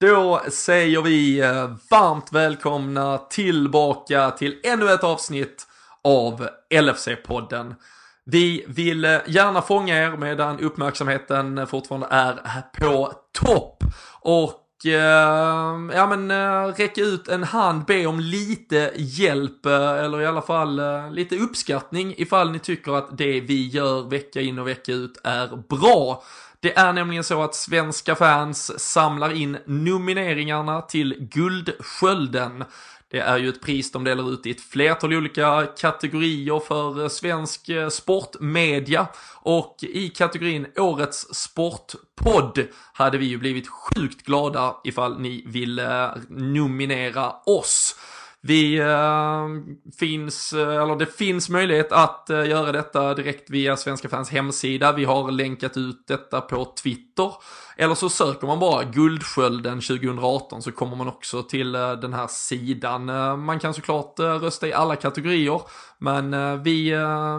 Då säger vi eh, varmt välkomna tillbaka till ännu ett avsnitt av LFC-podden. Vi vill eh, gärna fånga er medan uppmärksamheten fortfarande är på topp. Och eh, ja men räcka ut en hand, be om lite hjälp eller i alla fall lite uppskattning ifall ni tycker att det vi gör vecka in och vecka ut är bra. Det är nämligen så att svenska fans samlar in nomineringarna till Guldskölden. Det är ju ett pris de delar ut i ett flertal olika kategorier för eh, svensk eh, sportmedia. Och i kategorin Årets Sportpodd hade vi ju blivit sjukt glada ifall ni ville eh, nominera oss. Vi äh, finns, eh, eller det finns möjlighet att äh, göra detta direkt via Svenska fans hemsida. Vi har länkat ut detta på Twitter. Eller så söker man bara Guldskölden 2018 så kommer man också till äh, den här sidan. man kan såklart rösta i alla kategorier. Men vi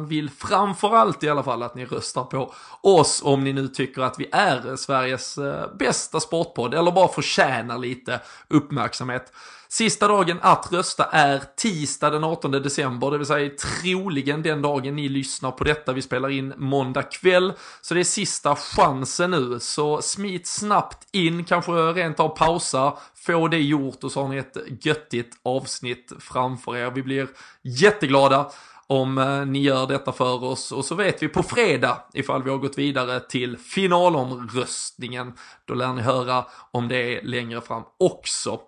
vill framförallt i alla fall att ni röstar på oss om ni nu tycker att vi är Sveriges bästa sportpodd eller bara förtjänar lite uppmärksamhet. Sista dagen att rösta är tisdag den 18 december, det vill säga troligen den dagen ni lyssnar på detta. Vi spelar in måndag kväll, så det är sista chansen nu. Så smit snabbt in, kanske rent av pausa, få det gjort och så har ni ett göttigt avsnitt framför er. Vi blir jätteglada om eh, ni gör detta för oss och så vet vi på fredag ifall vi har gått vidare till finalomröstningen. Då lär ni höra om det längre fram också.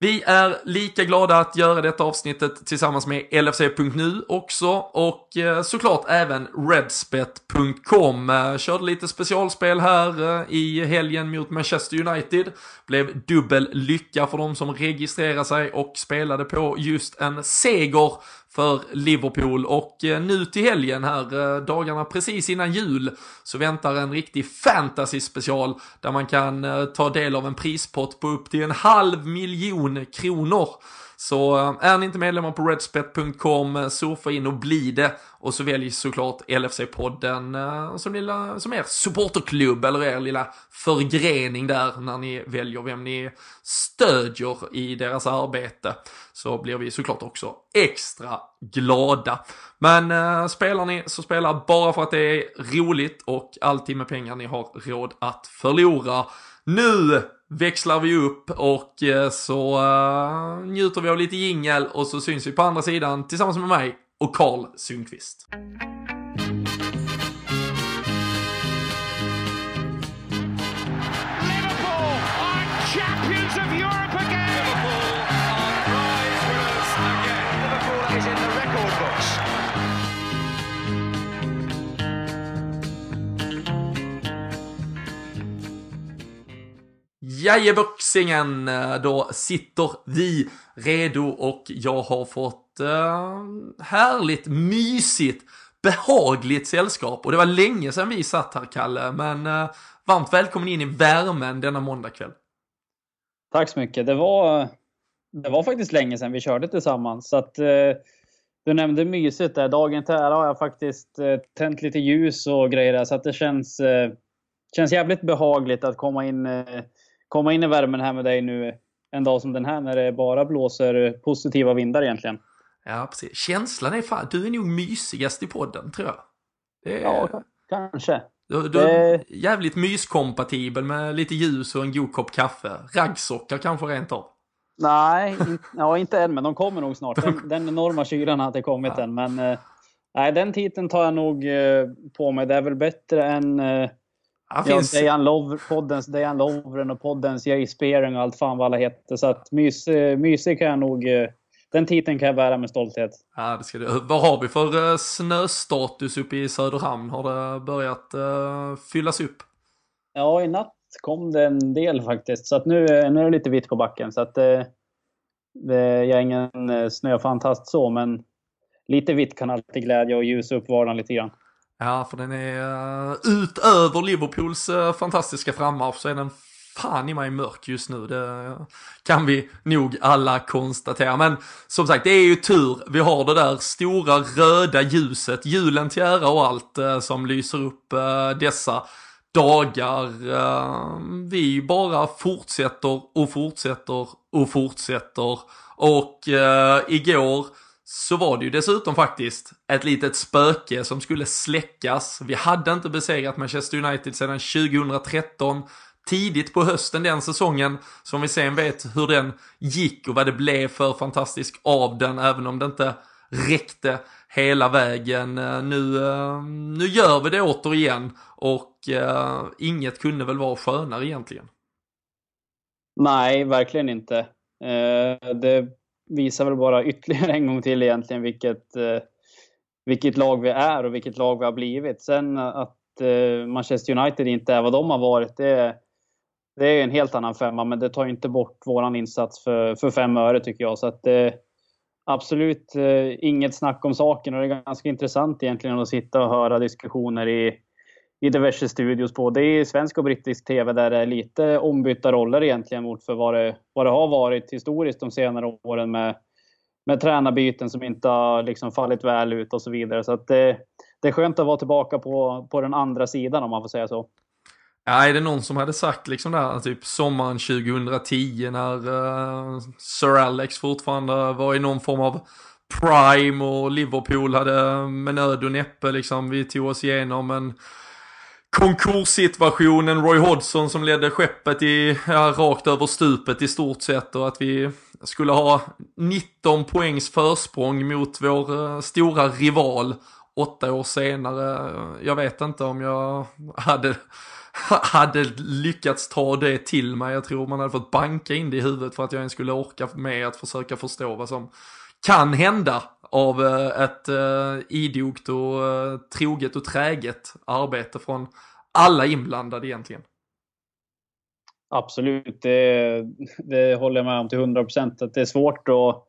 Vi är lika glada att göra detta avsnittet tillsammans med LFC.nu också och eh, såklart även Redspet.com. Eh, körde lite specialspel här eh, i helgen mot Manchester United. Blev dubbel lycka för de som registrerade sig och spelade på just en seger för Liverpool och eh, nu till helgen här, eh, dagarna precis innan jul, så väntar en riktig fantasy special där man kan eh, ta del av en prispott på upp till en halv miljon kronor. Så eh, är ni inte medlemmar på redspet.com, eh, surfa in och bli det. Och så välj såklart LFC-podden eh, som, lilla, som er supporterklubb eller er lilla förgrening där när ni väljer vem ni stödjer i deras arbete så blir vi såklart också extra glada. Men eh, spelar ni så spela bara för att det är roligt och alltid med pengar ni har råd att förlora. Nu växlar vi upp och eh, så eh, njuter vi av lite jingel och så syns vi på andra sidan tillsammans med mig och Karl Sundqvist. Jajeboxingen, eh, då sitter vi redo och jag har fått eh, härligt, mysigt, behagligt sällskap. Och det var länge sedan vi satt här, Kalle, men eh, varmt välkommen in i värmen denna måndagkväll. Tack så mycket. Det var, det var faktiskt länge sedan vi körde tillsammans. Så att, eh, du nämnde mysigt där. Dagen till ära har jag faktiskt eh, tänt lite ljus och grejer där, så att det känns, eh, känns jävligt behagligt att komma in komma in i värmen här med dig nu en dag som den här när det bara blåser positiva vindar egentligen. Ja, precis. Känslan är fan, du är nog mysigast i podden tror jag. Är, ja, kanske. Du, du är jävligt myskompatibel med lite ljus och en god kopp kaffe. Raggsockar kanske rent av. Nej, in, ja, inte än, men de kommer nog snart. Den, den enorma kylan har inte kommit ja. än. Men eh, nej, den titeln tar jag nog eh, på mig. Det är väl bättre än eh, han ja, finns... Dejan Lov, poddens Dejan Lovren och poddens Jay Spearing och allt fan vad alla heter. Så att mys, mysig kan jag nog... Eh, den titeln kan jag bära med stolthet. Ja, det ska du. Vad har vi för eh, snöstatus uppe i Söderhamn? Har det börjat uh, fyllas upp? Ja, i natt kom det en del faktiskt. Så att nu, nu är det lite vitt på backen. Så att uh, jag är ingen snöfantast så, men lite vitt kan alltid glädja och ljusa upp vardagen lite grann. Ja, för den är uh, utöver Liverpools uh, fantastiska frammarsch så är den fan i mig mörk just nu. Det kan vi nog alla konstatera. Men som sagt, det är ju tur vi har det där stora röda ljuset, julen till ära och allt uh, som lyser upp dessa dagar. Vi bara fortsätter och fortsätter och fortsätter. Och igår så var det ju dessutom faktiskt ett litet spöke som skulle släckas. Vi hade inte besegrat Manchester United sedan 2013 tidigt på hösten den säsongen. Som vi sen vet hur den gick och vad det blev för fantastisk av den, även om det inte räckte hela vägen. Eh, nu, eh, nu gör vi det återigen och uh, inget kunde väl vara skönare egentligen. Nej, verkligen inte. Uh, det visar väl bara ytterligare en gång till egentligen vilket, eh, vilket lag vi är och vilket lag vi har blivit. Sen att eh, Manchester United inte är vad de har varit, det, det är en helt annan femma, men det tar inte bort våran insats för, för fem öre tycker jag. Så att det absolut eh, inget snack om saken och det är ganska intressant egentligen att sitta och höra diskussioner i, i diverse studios både i svensk och brittisk TV där det är lite ombytta roller egentligen mot för vad det, vad det har varit historiskt de senare åren med, med tränarbyten som inte har liksom fallit väl ut och så vidare. Så att det, det är skönt att vara tillbaka på, på den andra sidan om man får säga så. Ja, är det någon som hade sagt liksom där, typ sommaren 2010 när uh, Sir Alex fortfarande var i någon form av prime och Liverpool hade eh, med nöd och näppe liksom, vi tog oss igenom en konkurssituationen Roy Hodgson som ledde skeppet i, ja, rakt över stupet i stort sett och att vi skulle ha 19 poängs försprång mot vår eh, stora rival åtta år senare. Jag vet inte om jag hade hade lyckats ta det till mig. Jag tror man hade fått banka in det i huvudet för att jag ens skulle orka med att försöka förstå vad som kan hända av eh, ett eh, idogt och eh, troget och träget arbete från alla inblandade egentligen. Absolut, det, det håller jag med om till 100 procent. Det är svårt att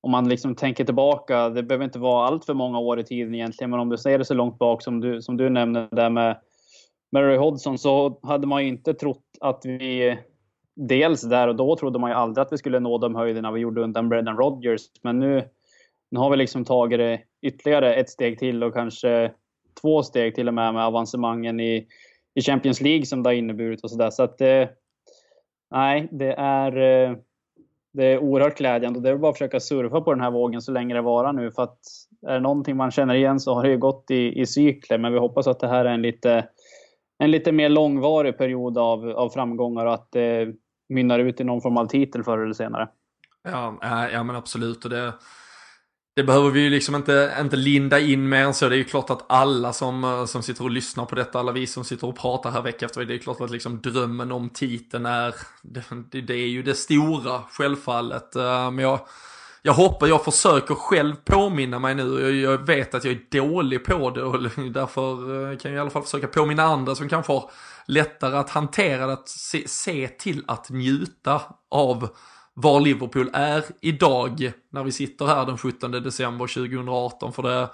om man liksom tänker tillbaka, det behöver inte vara allt för många år i tiden egentligen, men om du ser det så långt bak som du, som du nämnde där med Mary Hodgson så hade man ju inte trott att vi... Dels där och då trodde man ju aldrig att vi skulle nå de höjderna vi gjorde undan Brendan Rodgers. Men nu, nu har vi liksom tagit det ytterligare ett steg till och kanske två steg till och med med avancemangen i, i Champions League som det har inneburit och sådär. Så att eh, Nej, det är... Eh, det är oerhört glädjande och det är bara att försöka surfa på den här vågen så länge det varar nu. För att är det någonting man känner igen så har det ju gått i, i cykler. Men vi hoppas att det här är en lite en lite mer långvarig period av, av framgångar och att det mynnar ut i någon form av titel förr eller senare. Ja, eh, ja men absolut. Och det, det behöver vi ju liksom inte, inte linda in mer än så. Det är ju klart att alla som, eh, som sitter och lyssnar på detta, alla vi som sitter och pratar här vecka efter det är klart att liksom drömmen om titeln är, det, det är ju det stora, självfallet. Eh, men jag, jag hoppar, jag försöker själv påminna mig nu, jag vet att jag är dålig på det och därför eh, kan jag i alla fall försöka påminna andra som kanske har lättare att hantera det, att se, se till att njuta av var Liverpool är idag när vi sitter här den 17 december 2018. För det,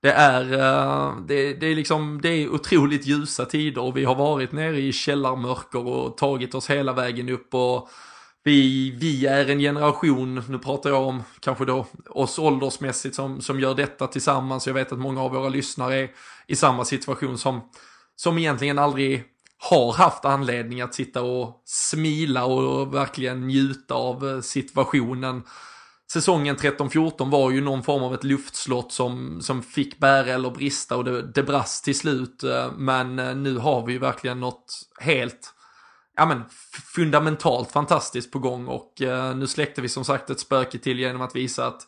det är, eh, det, det, är liksom, det är otroligt ljusa tider och vi har varit nere i källarmörker och tagit oss hela vägen upp och vi, vi är en generation, nu pratar jag om kanske då oss åldersmässigt som, som gör detta tillsammans. Jag vet att många av våra lyssnare är i samma situation som, som egentligen aldrig har haft anledning att sitta och smila och verkligen njuta av eh, situationen. Säsongen 13-14 var ju någon form av ett luftslott som, som fick bära eller brista och det, det brast till slut. Eh, men eh, nu har vi ju verkligen något helt ja, men, fundamentalt fantastiskt på gång och eh, nu släckte vi som sagt ett spöke till genom att visa att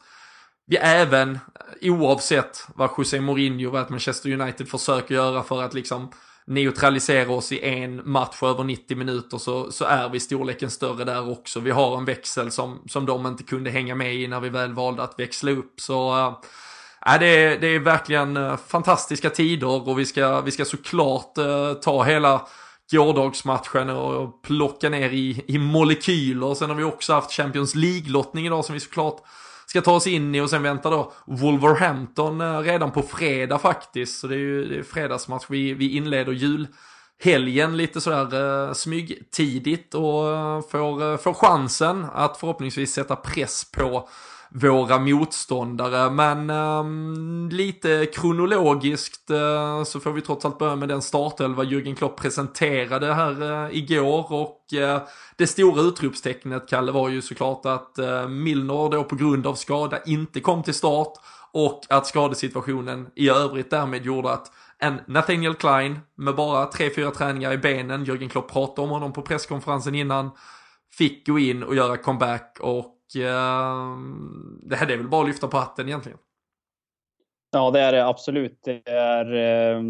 vi även, oavsett vad José Mourinho och Manchester United försöker göra för att liksom neutralisera oss i en match över 90 minuter så, så är vi storleken större där också. Vi har en växel som, som de inte kunde hänga med i när vi väl valde att växla upp. Så eh, äh, det, är, det är verkligen eh, fantastiska tider och vi ska, vi ska såklart äh, ta hela gårdagsmatchen och plocka ner i, i molekyler. Sen har vi också haft Champions League-lottning idag som vi såklart ska ta oss in i och sen väntar då Wolverhampton eh, redan på fredag faktiskt. Så det är ju det är fredagsmatch. Vi, vi inleder julhelgen lite sådär eh, smygtidigt och eh, får, eh, får chansen att förhoppningsvis sätta press på våra motståndare. Men um, lite kronologiskt uh, så får vi trots allt börja med den startelva Jürgen Klopp presenterade här uh, igår och uh, det stora utropstecknet, Kalle, var ju såklart att Milner då på grund av skada inte kom till start och att skadesituationen i övrigt därmed gjorde att en Nathaniel Klein med bara 3-4 träningar i benen, Jürgen Klopp pratade om honom på presskonferensen innan, fick gå in och göra comeback och eh, det här är väl bara att lyfta på hatten egentligen. Ja, det är det absolut. Det är eh,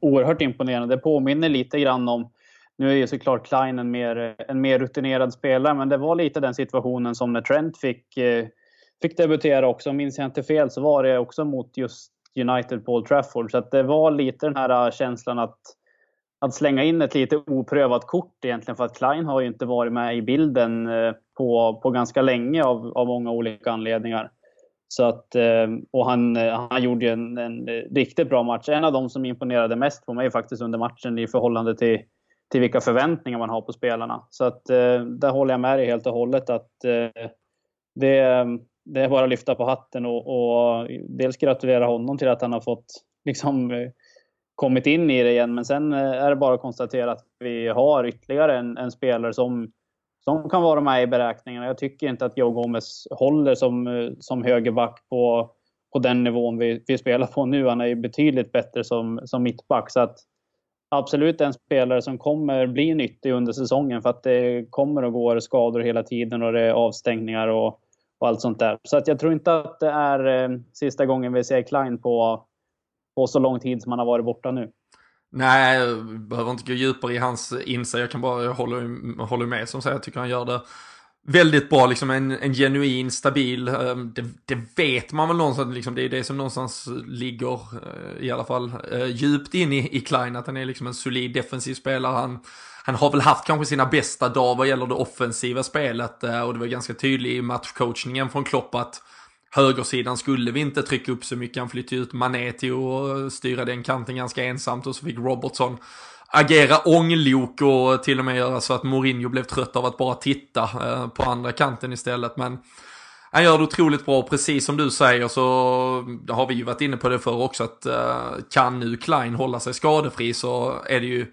oerhört imponerande. Det påminner lite grann om nu är ju såklart Klein en mer, en mer rutinerad spelare, men det var lite den situationen som när Trent fick, eh, fick debutera också. Minns jag inte fel så var det också mot just United Paul Trafford. Så att det var lite den här eh, känslan att, att slänga in ett lite oprövat kort egentligen. För att Klein har ju inte varit med i bilden eh, på, på ganska länge av, av många olika anledningar. Så att, eh, och han, eh, han gjorde en, en riktigt bra match. En av de som imponerade mest på mig faktiskt under matchen i förhållande till, till vilka förväntningar man har på spelarna. Så att eh, där håller jag med dig helt och hållet att det, det är bara att lyfta på hatten och, och dels gratulera honom till att han har fått liksom kommit in i det igen. Men sen är det bara att konstatera att vi har ytterligare en, en spelare som, som kan vara med i beräkningarna. Jag tycker inte att Joe Gomez håller som, eh, som högerback på, på den nivån vi, vi spelar på nu. Han är ju betydligt bättre som, som mittback. Så att absolut en spelare som kommer bli nyttig under säsongen för att det kommer att gå skador hela tiden och det är avstängningar och och allt sånt där. Så att jag tror inte att det är eh, sista gången vi ser Klein på, på så lång tid som han har varit borta nu. Nej, jag behöver inte gå djupare i hans inse. Jag kan bara, jag håller, håller med som säger, jag tycker han gör det väldigt bra, liksom en, en genuin, stabil, ehm, det, det, vet man väl någonstans, liksom, det är det som någonstans ligger eh, i alla fall eh, djupt in i, i Klein, att han är liksom en solid defensiv spelare. Han, han har väl haft kanske sina bästa dagar vad gäller det offensiva spelet eh, och det var ganska tydligt i matchcoachningen från Klopp att högersidan skulle vi inte trycka upp så mycket. Han flyttade ut Mané till att styra den kanten ganska ensamt och så fick Robertson agera ånglok och till och med göra så att Mourinho blev trött av att bara titta eh, på andra kanten istället. Men han gör det otroligt bra, precis som du säger så har vi ju varit inne på det förr också att eh, kan nu Klein hålla sig skadefri så är det ju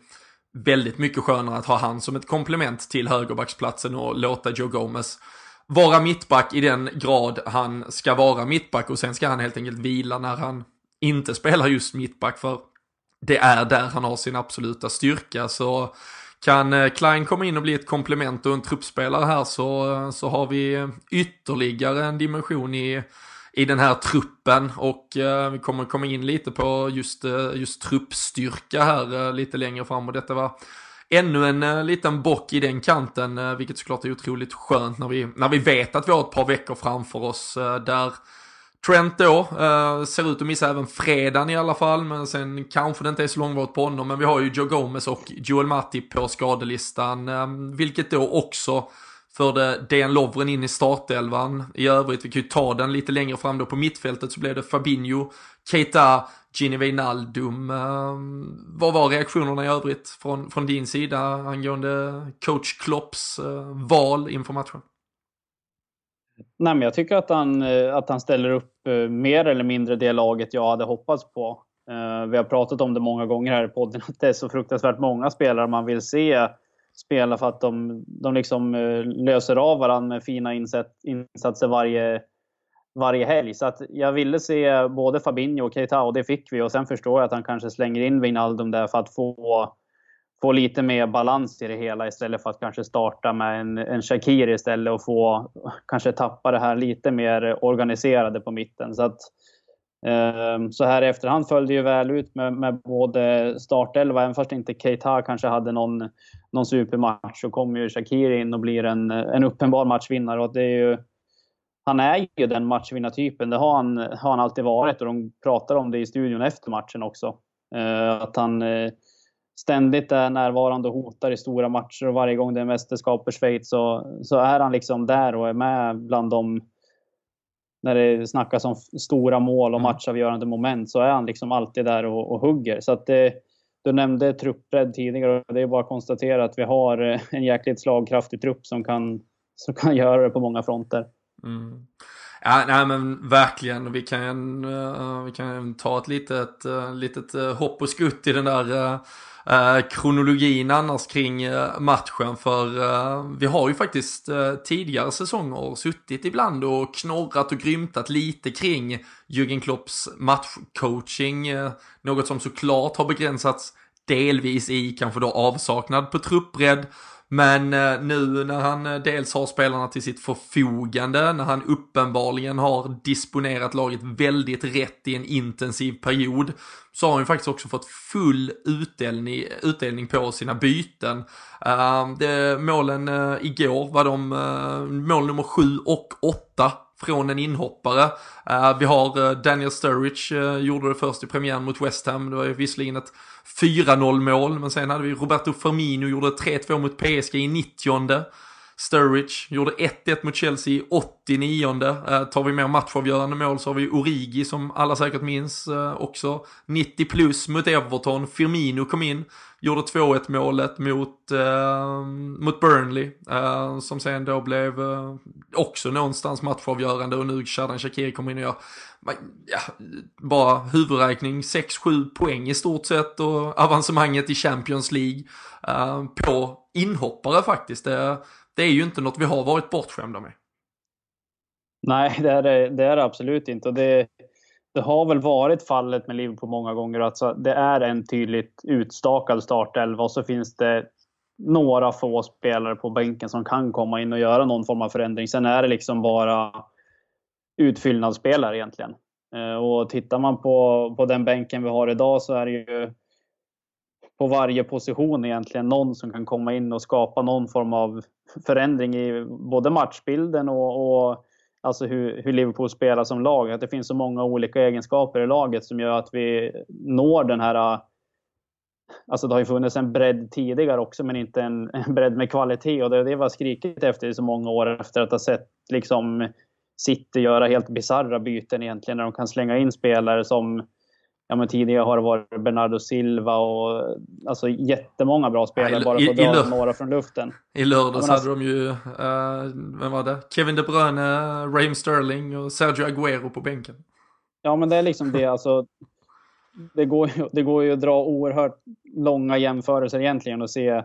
väldigt mycket skönare att ha han som ett komplement till högerbacksplatsen och låta Joe Gomez vara mittback i den grad han ska vara mittback och sen ska han helt enkelt vila när han inte spelar just mittback för det är där han har sin absoluta styrka. Så kan eh, Klein komma in och bli ett komplement och en truppspelare här så, eh, så har vi ytterligare en dimension i, i den här truppen och eh, vi kommer komma in lite på just, eh, just truppstyrka här eh, lite längre fram och detta var ännu en uh, liten bock i den kanten, eh, vilket såklart är otroligt skönt när vi, när vi vet att vi har ett par veckor framför oss eh, där Trent då, ser ut att missa även fredagen i alla fall, men sen kanske det inte är så långvarigt på honom. Men vi har ju Joe Gomez och Joel Matti på skadelistan, vilket då också förde DN Lovren in i startelvan. I övrigt, vi kan ju ta den lite längre fram då på mittfältet så blev det Fabinho, Keita, Gini Wijnaldum. Eh, vad var reaktionerna i övrigt från, från din sida angående coach Klopps eh, val inför matchen? Nej, men jag tycker att han, eh, att han ställer upp eh, mer eller mindre det laget jag hade hoppats på. Eh, vi har pratat om det många gånger här i podden, att det är så fruktansvärt många spelare man vill se spela för att de, de liksom löser av varandra med fina insatser varje, varje helg. Så att jag ville se både Fabinho och Keita och det fick vi. Och sen förstår jag att han kanske slänger in Wijnaldum där för att få få lite mer balans i det hela istället för att kanske starta med en, en Shakir istället och få kanske tappa det här lite mer organiserade på mitten. Så att eh, så här i efterhand föll det ju väl ut med, med både startelva, även fast inte Keita kanske hade någon, någon supermatch så kommer ju Shakir in och blir en, en uppenbar matchvinnare. Och det är ju, han är ju den matchvinnartypen, det har han, har han alltid varit och de pratar om det i studion efter matchen också. Eh, att han eh, ständigt är närvarande och hotar i stora matcher och varje gång det är mästerskap för Schweiz så, så är han liksom där och är med bland de när det snackas om stora mål och mm. matchavgörande moment så är han liksom alltid där och, och hugger. Så att det, du nämnde truppbredd tidigare och det är bara att konstatera att vi har en jäkligt slagkraftig trupp som kan, som kan göra det på många fronter. Mm. Ja, nej men verkligen. Vi kan, uh, vi kan ta ett litet, uh, litet uh, hopp och skutt i den där uh, kronologin annars kring matchen. För vi har ju faktiskt tidigare säsonger suttit ibland och knorrat och grymtat lite kring Jürgen Klopps matchcoaching. något som såklart har begränsats delvis i kanske då avsaknad på truppbredd men eh, nu när han eh, dels har spelarna till sitt förfogande, när han uppenbarligen har disponerat laget väldigt rätt i en intensiv period, så har han faktiskt också fått full utdelning, utdelning på sina byten. Uh, det, målen uh, igår var de uh, mål nummer 7 och 8 från en inhoppare. Uh, vi har eh, Daniel Sturridge, eh, gjorde det först i premiären mot West Ham, det var ju visserligen ett 4-0 mål, men sen hade vi Roberto Firmino gjorde 3-2 mot PSG i 90 Sturridge gjorde 1-1 mot Chelsea i 89 eh, Tar vi mer matchavgörande mål så har vi Origi som alla säkert minns eh, också. 90 plus mot Everton. Firmino kom in Gjorde 2-1 målet mot, eh, mot Burnley. Eh, som sen då blev eh, också någonstans matchavgörande och nu Shadan Shakiri kommer in och gör ja, bara huvudräkning 6-7 poäng i stort sett och avancemanget i Champions League eh, på inhoppare faktiskt. Det, det är ju inte något vi har varit bortskämda med. Nej, det är det, det är det absolut inte. Och det, det har väl varit fallet med Liverpool många gånger. Alltså, det är en tydligt utstakad startelva och så finns det några få spelare på bänken som kan komma in och göra någon form av förändring. Sen är det liksom bara utfyllnadsspelare egentligen. Eh, och tittar man på, på den bänken vi har idag så är det ju på varje position egentligen någon som kan komma in och skapa någon form av förändring i både matchbilden och, och alltså hur, hur, Liverpool spelar som lag. Att det finns så många olika egenskaper i laget som gör att vi når den här... Äh, alltså det har ju funnits en bredd tidigare också, men inte en, en bredd med kvalitet. Och det är det vi har skrikit efter i så många år efter att ha sett liksom City göra helt bizarra byten egentligen, när de kan slänga in spelare som ja, men tidigare har det varit Bernardo Silva och alltså jättemånga bra spelare ja, bara för att dra några från luften. I lördags ja, alltså, hade de ju, uh, vem var det? Kevin De Bruyne, Raheem Sterling och Sergio Aguero på bänken. Ja men det är liksom det alltså. Det går, det går ju att dra oerhört långa jämförelser egentligen och se,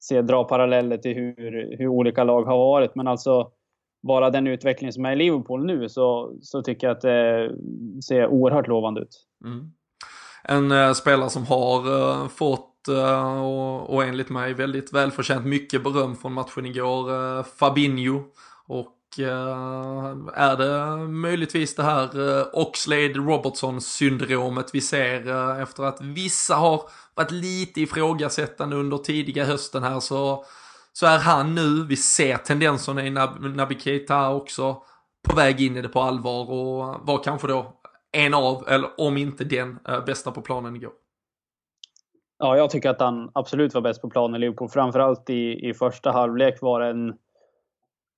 se dra paralleller till hur, hur olika lag har varit. Men alltså bara den utveckling som är i Liverpool nu så, så tycker jag att det ser oerhört lovande ut. Mm. En äh, spelare som har eh, fått eh, och, och enligt mig väldigt välförtjänt mycket beröm från matchen igår, Fabinho. Och är det möjligtvis det här Oxlade-Robertson-syndromet vi ser efter att vissa har varit lite ifrågasättande under tidiga hösten här så så är han nu, vi ser tendenserna i Naby Keita också, på väg in i det på allvar och var kanske då en av, eller om inte den, bästa på planen igår. Ja, jag tycker att han absolut var bäst på planen i Liverpool. Framförallt i, i första halvlek var det en...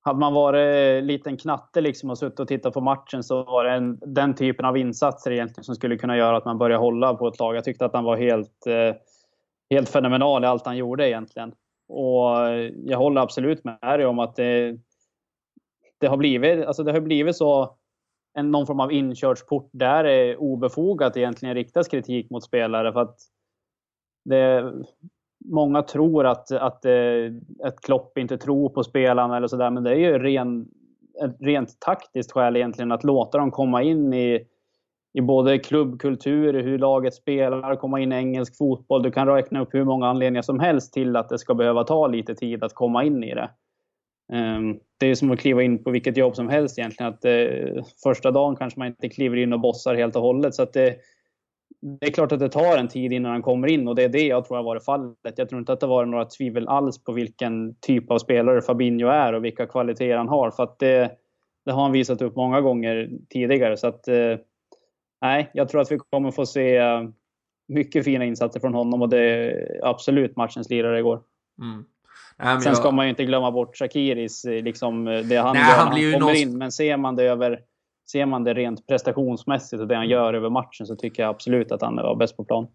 Hade man varit liten knatte liksom och suttit och tittat på matchen så var det en, den typen av insatser egentligen som skulle kunna göra att man börjar hålla på ett lag. Jag tyckte att han var helt, eh, helt fenomenal i allt han gjorde egentligen. Och eh, jag håller absolut med dig om att det, det, har blivit, alltså det har blivit så en, någon form av inkörsport där det är obefogat egentligen riktas kritik mot spelare. För att det, många tror att, att, eh, att Klopp inte tror på spelarna eller sådär, men det är ju ren, ett rent taktiskt skäl egentligen att låta dem komma in i i både klubbkultur, hur laget spelar, komma in i engelsk fotboll. Du kan räkna upp hur många anledningar som helst till att det ska behöva ta lite tid att komma in i det. Ehm, det är som att kliva in på vilket jobb som helst egentligen. Att eh, första dagen kanske man inte kliver in och bossar helt och hållet. Så att det, det är klart att det tar en tid innan han kommer in och det är det jag tror har varit fallet. Jag tror inte att det var några tvivel alls på vilken typ av spelare Fabinho är och vilka kvaliteter han har. För att det, det har han visat upp många gånger tidigare. Så att eh, nej, jag tror att vi kommer få se eh, mycket fina insatser från honom och det är absolut matchens lirare igår. Mm. Nej, Sen ska jag... man ju inte glömma bort Shakiris, eh, liksom, eh, det han Nej, gör han när han kommer någon... in. Men ser man det över Ser man det rent prestationsmässigt och det han gör över matchen så tycker jag absolut att han var bäst på plan.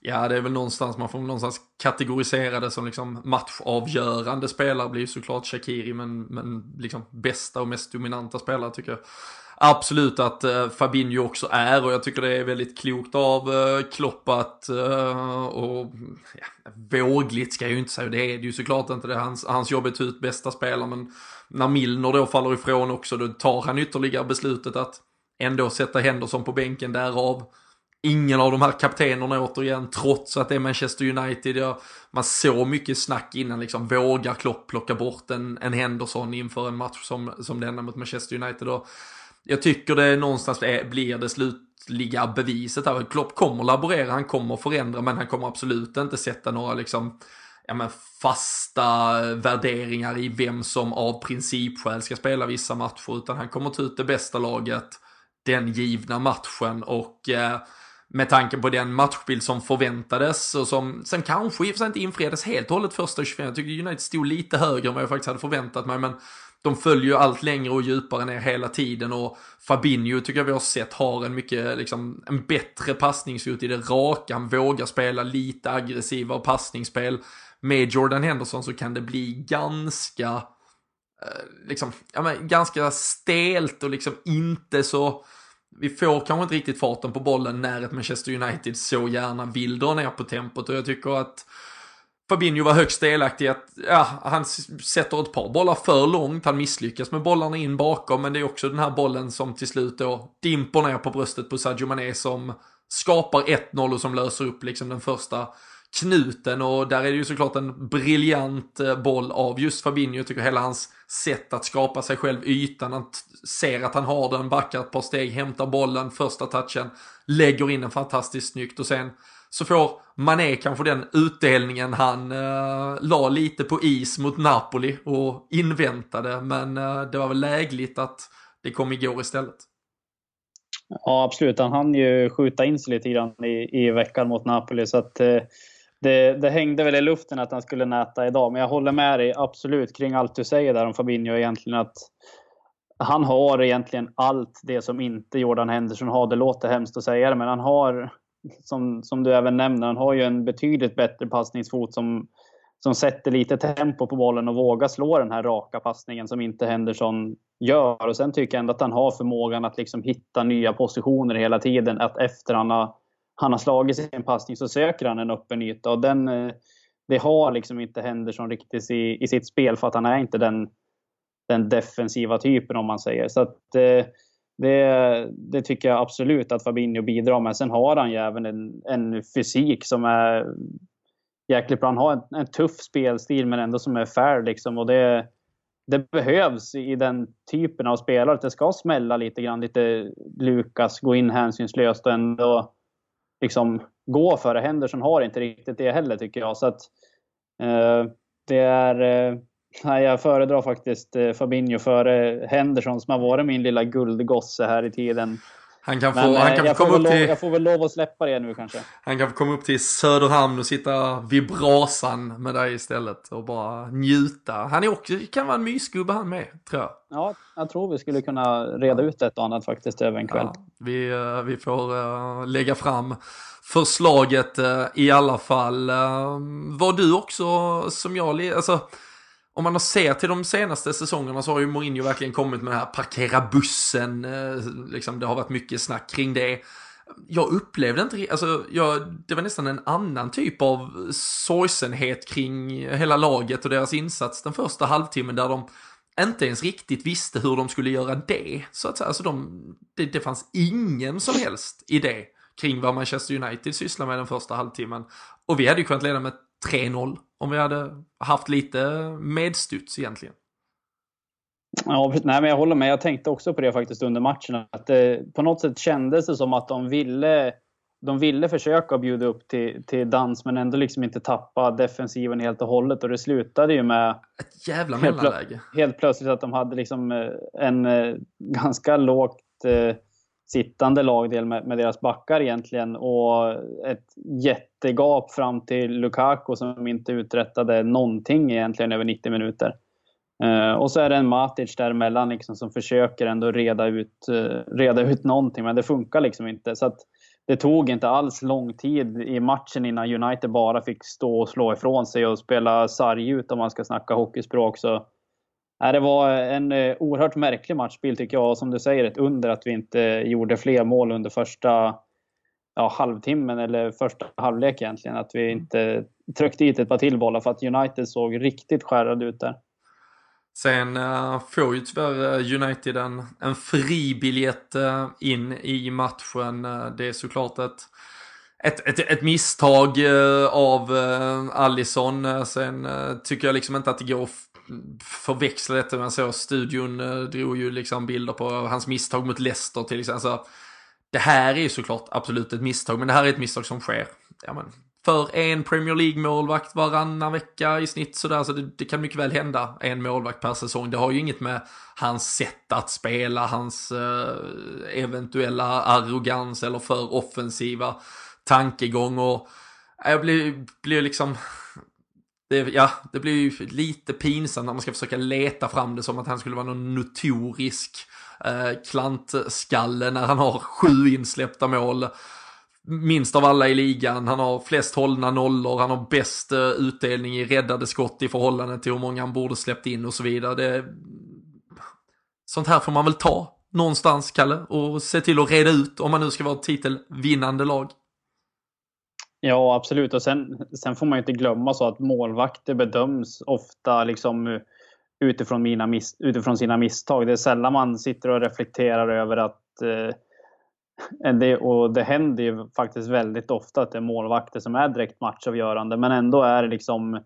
Ja, det är väl någonstans, man får någonstans kategorisera det som liksom matchavgörande spelare blir såklart Shakiri, men, men liksom bästa och mest dominanta spelare tycker jag absolut att eh, Fabinho också är och jag tycker det är väldigt klokt av eh, Klopp att, eh, och ja, vågligt ska jag ju inte säga, det är det ju såklart inte, det hans, hans jobb är att ta ut bästa spelare, men när Milner då faller ifrån också, då tar han ytterligare beslutet att ändå sätta Henderson på bänken därav ingen av de här kaptenerna återigen, trots att det är Manchester United. Ja, man såg mycket snack innan, liksom, vågar Klopp plocka bort en, en Henderson inför en match som, som denna mot Manchester United? Och jag tycker det någonstans är, blir det slutliga beviset här. Klopp kommer laborera, han kommer förändra, men han kommer absolut inte sätta några liksom, ja, men fasta värderingar i vem som av principskäl ska spela vissa matcher, utan han kommer ta ut det bästa laget den givna matchen och eh, med tanke på den matchbild som förväntades och som sen kanske i och för sig inte infriades helt och hållet första 25. Jag tycker United stod lite högre än vad jag faktiskt hade förväntat mig men de följer ju allt längre och djupare ner hela tiden och Fabinho tycker jag vi har sett har en mycket, liksom, en bättre passningsfot i det raka. Han vågar spela lite aggressivare passningsspel. Med Jordan Henderson så kan det bli ganska, eh, liksom, ja men ganska stelt och liksom inte så vi får kanske inte riktigt farten på bollen när ett Manchester United så gärna vill dra ner på tempot och jag tycker att Fabinho var högst delaktig i att, ja, han sätter ett par bollar för långt, han misslyckas med bollarna in bakom, men det är också den här bollen som till slut då dimper ner på bröstet på Sadio Mané som skapar 1-0 och som löser upp liksom den första knuten och där är det ju såklart en briljant eh, boll av just Fabinho. Jag tycker hela hans sätt att skapa sig själv ytan, han ser att han har den, backar ett par steg, hämtar bollen, första touchen, lägger in den fantastiskt snyggt och sen så får Mané kanske den utdelningen han eh, la lite på is mot Napoli och inväntade, men eh, det var väl lägligt att det kom igår istället. Ja, absolut. Han hann ju skjuta in sig lite grann i, i veckan mot Napoli, så att eh, det, det, hängde väl i luften att han skulle näta idag. Men jag håller med dig absolut kring allt du säger där om Fabinho egentligen. att Han har egentligen allt det som inte Jordan Henderson har. Det låter hemskt att säga det, men han har, som, som du även nämner, han har ju en betydligt bättre passningsfot som, som sätter lite tempo på bollen och vågar slå den här raka passningen som inte Henderson gör. Och sen tycker jag ändå att han har förmågan att liksom hitta nya positioner hela tiden. Att efter han har han har slagit sin passning så söker han en öppen yta och den, eh, det har liksom inte Henderson riktigt i, i sitt spel för att han är inte den, den defensiva typen om man säger. Så att eh, det, det tycker jag absolut att Fabinho bidrar med. Sen har han ju även en, en fysik som är jäkligt bra. Han har en, en tuff spelstil men ändå som är fair liksom. Och det, det behövs i den typen av spelare. Att det ska smälla lite grann. Lite Lukas, gå in hänsynslöst och ändå liksom gå för det. Henderson har inte riktigt det heller tycker jag. Så att, eh, det är... Eh, nej, jag föredrar faktiskt eh, Fabinho före Henderson som har varit min lilla guldgosse här i tiden. Han kan få, Men, han kan jag, komma upp lov, till... jag får väl lov att släppa det nu kanske. Han kan få komma upp till Söderhamn och sitta vid brasan med dig istället och bara njuta. Han är också, kan vara en mysgubbe han med, tror jag. Ja, jag tror vi skulle kunna reda ut ett och annat faktiskt över en kväll. Ja, vi, eh, vi får lägga fram förslaget i alla fall. Var du också, som jag, alltså om man har sett till de senaste säsongerna så har ju Mourinho verkligen kommit med det här parkera bussen, eh, liksom det har varit mycket snack kring det. Jag upplevde inte, alltså jag, det var nästan en annan typ av sorgsenhet kring hela laget och deras insats den första halvtimmen där de inte ens riktigt visste hur de skulle göra det. Så att säga, alltså de, det, det fanns ingen som helst idé kring vad Manchester United sysslar med den första halvtimmen. Och vi hade ju kunnat leda med 3-0 om vi hade haft lite medstuds egentligen. Ja, nej, men jag håller med. Jag tänkte också på det faktiskt under matchen. Att det, på något sätt kändes det som att de ville, de ville försöka bjuda upp till, till dans men ändå liksom inte tappa defensiven helt och hållet. Och det slutade ju med... Ett jävla mellanläge. Helt, helt plötsligt att de hade liksom eh, en eh, ganska lågt eh, sittande lagdel med, med, deras backar egentligen och ett jättegap fram till Lukaku som inte uträttade någonting egentligen över 90 minuter. Uh, och så är det en Matic däremellan liksom som försöker ändå reda ut, uh, reda ut någonting men det funkar liksom inte. Så att det tog inte alls lång tid i matchen innan United bara fick stå och slå ifrån sig och spela sarg ut om man ska snacka hockeyspråk. Så det var en eh, oerhört märklig matchbild tycker jag. Som du säger, ett under att vi inte gjorde fler mål under första ja, halvtimmen eller första halvlek egentligen. Att vi inte tryckte dit ett par till bollar för att United såg riktigt skärrade ut där. Sen uh, får ju tyvärr United en, en fribiljett in i matchen. Det är såklart ett, ett, ett, ett misstag av Allison. sen tycker jag liksom inte att det går förväxla detta. med så. studion eh, drog ju liksom bilder på hans misstag mot Leicester till exempel. Så det här är ju såklart absolut ett misstag, men det här är ett misstag som sker. Ja, men, för en Premier League-målvakt varannan vecka i snitt sådär, så det, det, kan mycket väl hända en målvakt per säsong. Det har ju inget med hans sätt att spela, hans eh, eventuella arrogans eller för offensiva tankegång och jag blir, blir liksom det, ja, det blir ju lite pinsamt när man ska försöka leta fram det som att han skulle vara någon notorisk eh, klantskalle när han har sju insläppta mål. Minst av alla i ligan, han har flest hållna nollor, han har bäst eh, utdelning i räddade skott i förhållande till hur många han borde släppt in och så vidare. Det, sånt här får man väl ta någonstans, Kalle, och se till att reda ut om man nu ska vara ett titelvinnande lag. Ja, absolut. Och sen, sen får man ju inte glömma så att målvakter bedöms ofta liksom eh, utifrån, mina mis, utifrån sina misstag. Det är sällan man sitter och reflekterar över att eh, det, och det händer ju faktiskt väldigt ofta att det är målvakter som är direkt matchavgörande. Men ändå är det liksom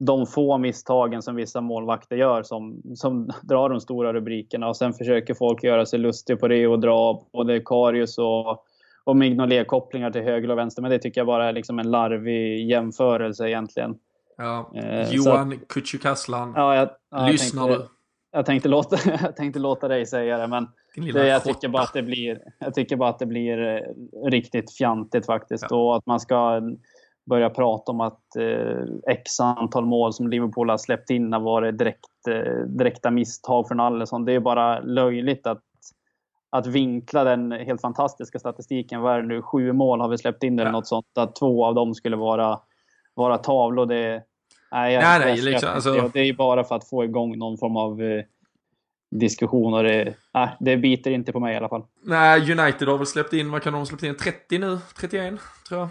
de få misstagen som vissa målvakter gör som, som drar de stora rubrikerna. Och sen försöker folk göra sig lustiga på det och dra både Karius och, och Mignolet-kopplingar till höger och vänster. Men det tycker jag bara är liksom en larvig jämförelse egentligen. Ja. Eh, Johan Kücükaslan, ja, jag, ja, lyssnar du? Jag tänkte, låta, jag tänkte låta dig säga det, men det, jag, tycker bara att det blir, jag tycker bara att det blir eh, riktigt fjantigt faktiskt. Ja. Och att man ska börja prata om att eh, x antal mål som Liverpool har släppt in har varit direkt, eh, direkta misstag från Allison. Det är bara löjligt att, att vinkla den helt fantastiska statistiken. Vad är det nu? Sju mål har vi släppt in eller ja. något sånt. Att två av dem skulle vara, vara tavlor. Det, Nej, jag, nej, nej liksom, alltså... det är bara för att få igång någon form av eh, diskussion och det, nej, det biter inte på mig i alla fall. Nej, United har väl släppt in, vad kan de ha släppt in? 30 nu? 31 tror jag.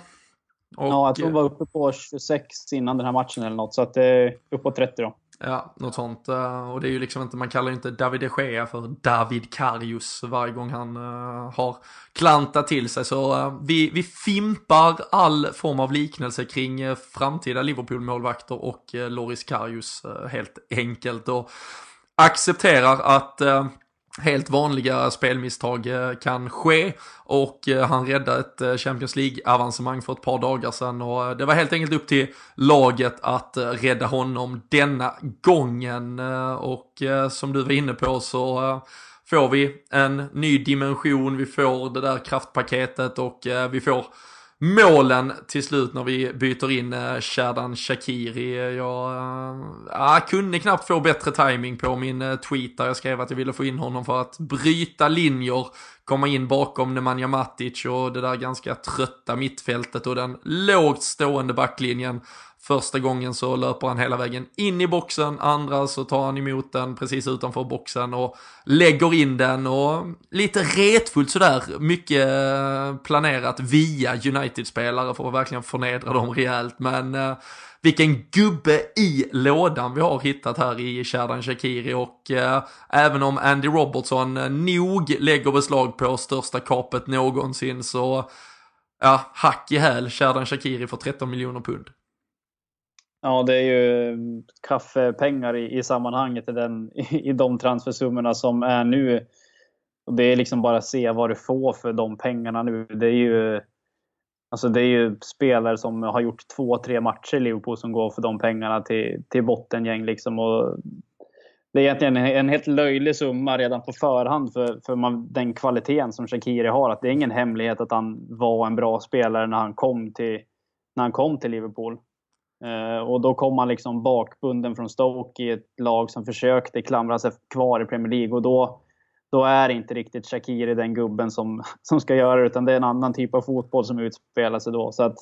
Och, ja, jag tror de var uppe på 26 innan den här matchen eller något, så att det är uppåt 30 då. Ja, något sånt. Eh, och det är ju liksom inte, man kallar ju inte David de Gea för David Karius varje gång han uh, har klantat till sig. Så uh, vi, vi fimpar all form av liknelse kring uh, framtida Liverpool-målvakter och Loris Karius helt enkelt. Och accepterar att helt vanliga spelmisstag eh, kan ske. Och eh, han räddade ett eh, Champions League-avancemang för ett par dagar sedan. Och det var helt enkelt upp till laget att rädda honom denna gången. Och som du var inne på så får vi en ny dimension, vi får det där kraftpaketet och vi får målen till slut när vi byter in eh, Shadan Shakiri. Jag äh, kunde knappt få bättre timing på min eh, tweet där jag skrev att jag ville få in honom för att bryta linjer, komma in bakom Nemanja Matic och det där ganska trötta mittfältet och den lågt stående backlinjen. Första gången så löper han hela vägen in i boxen, andra så tar han emot den precis utanför boxen och lägger in den och lite retfullt sådär, mycket eh, planerat via United-spelare för att verkligen förnedra dem rejält. Men eh, vilken gubbe i lådan vi har hittat här i Sherdan Shakiri och eh, även om Andy Robertson eh, nog lägger beslag på största kapet någonsin så ja, hack i häl Sherdan Shakiri för 13 miljoner pund. Ja, det är ju kaffepengar i, i sammanhanget i, den, i, i de transfersummorna som är nu. Och det är liksom bara att se vad du får för de pengarna nu. Det är ju, alltså det är ju spelare som har gjort två, tre matcher i Liverpool som går för de pengarna till, till bottengäng. Liksom. Och det är egentligen en helt löjlig summa redan på förhand för, för man, den kvaliteten som Shakiri har. Att det är ingen hemlighet att han var en bra spelare när han kom till, när han kom till Liverpool. Eh, och då kom han liksom bakbunden från Stoke i ett lag som försökte klamra sig kvar i Premier League. Och då, då är inte riktigt Shakiri den gubben som, som ska göra det, utan det är en annan typ av fotboll som utspelar sig då. Så att,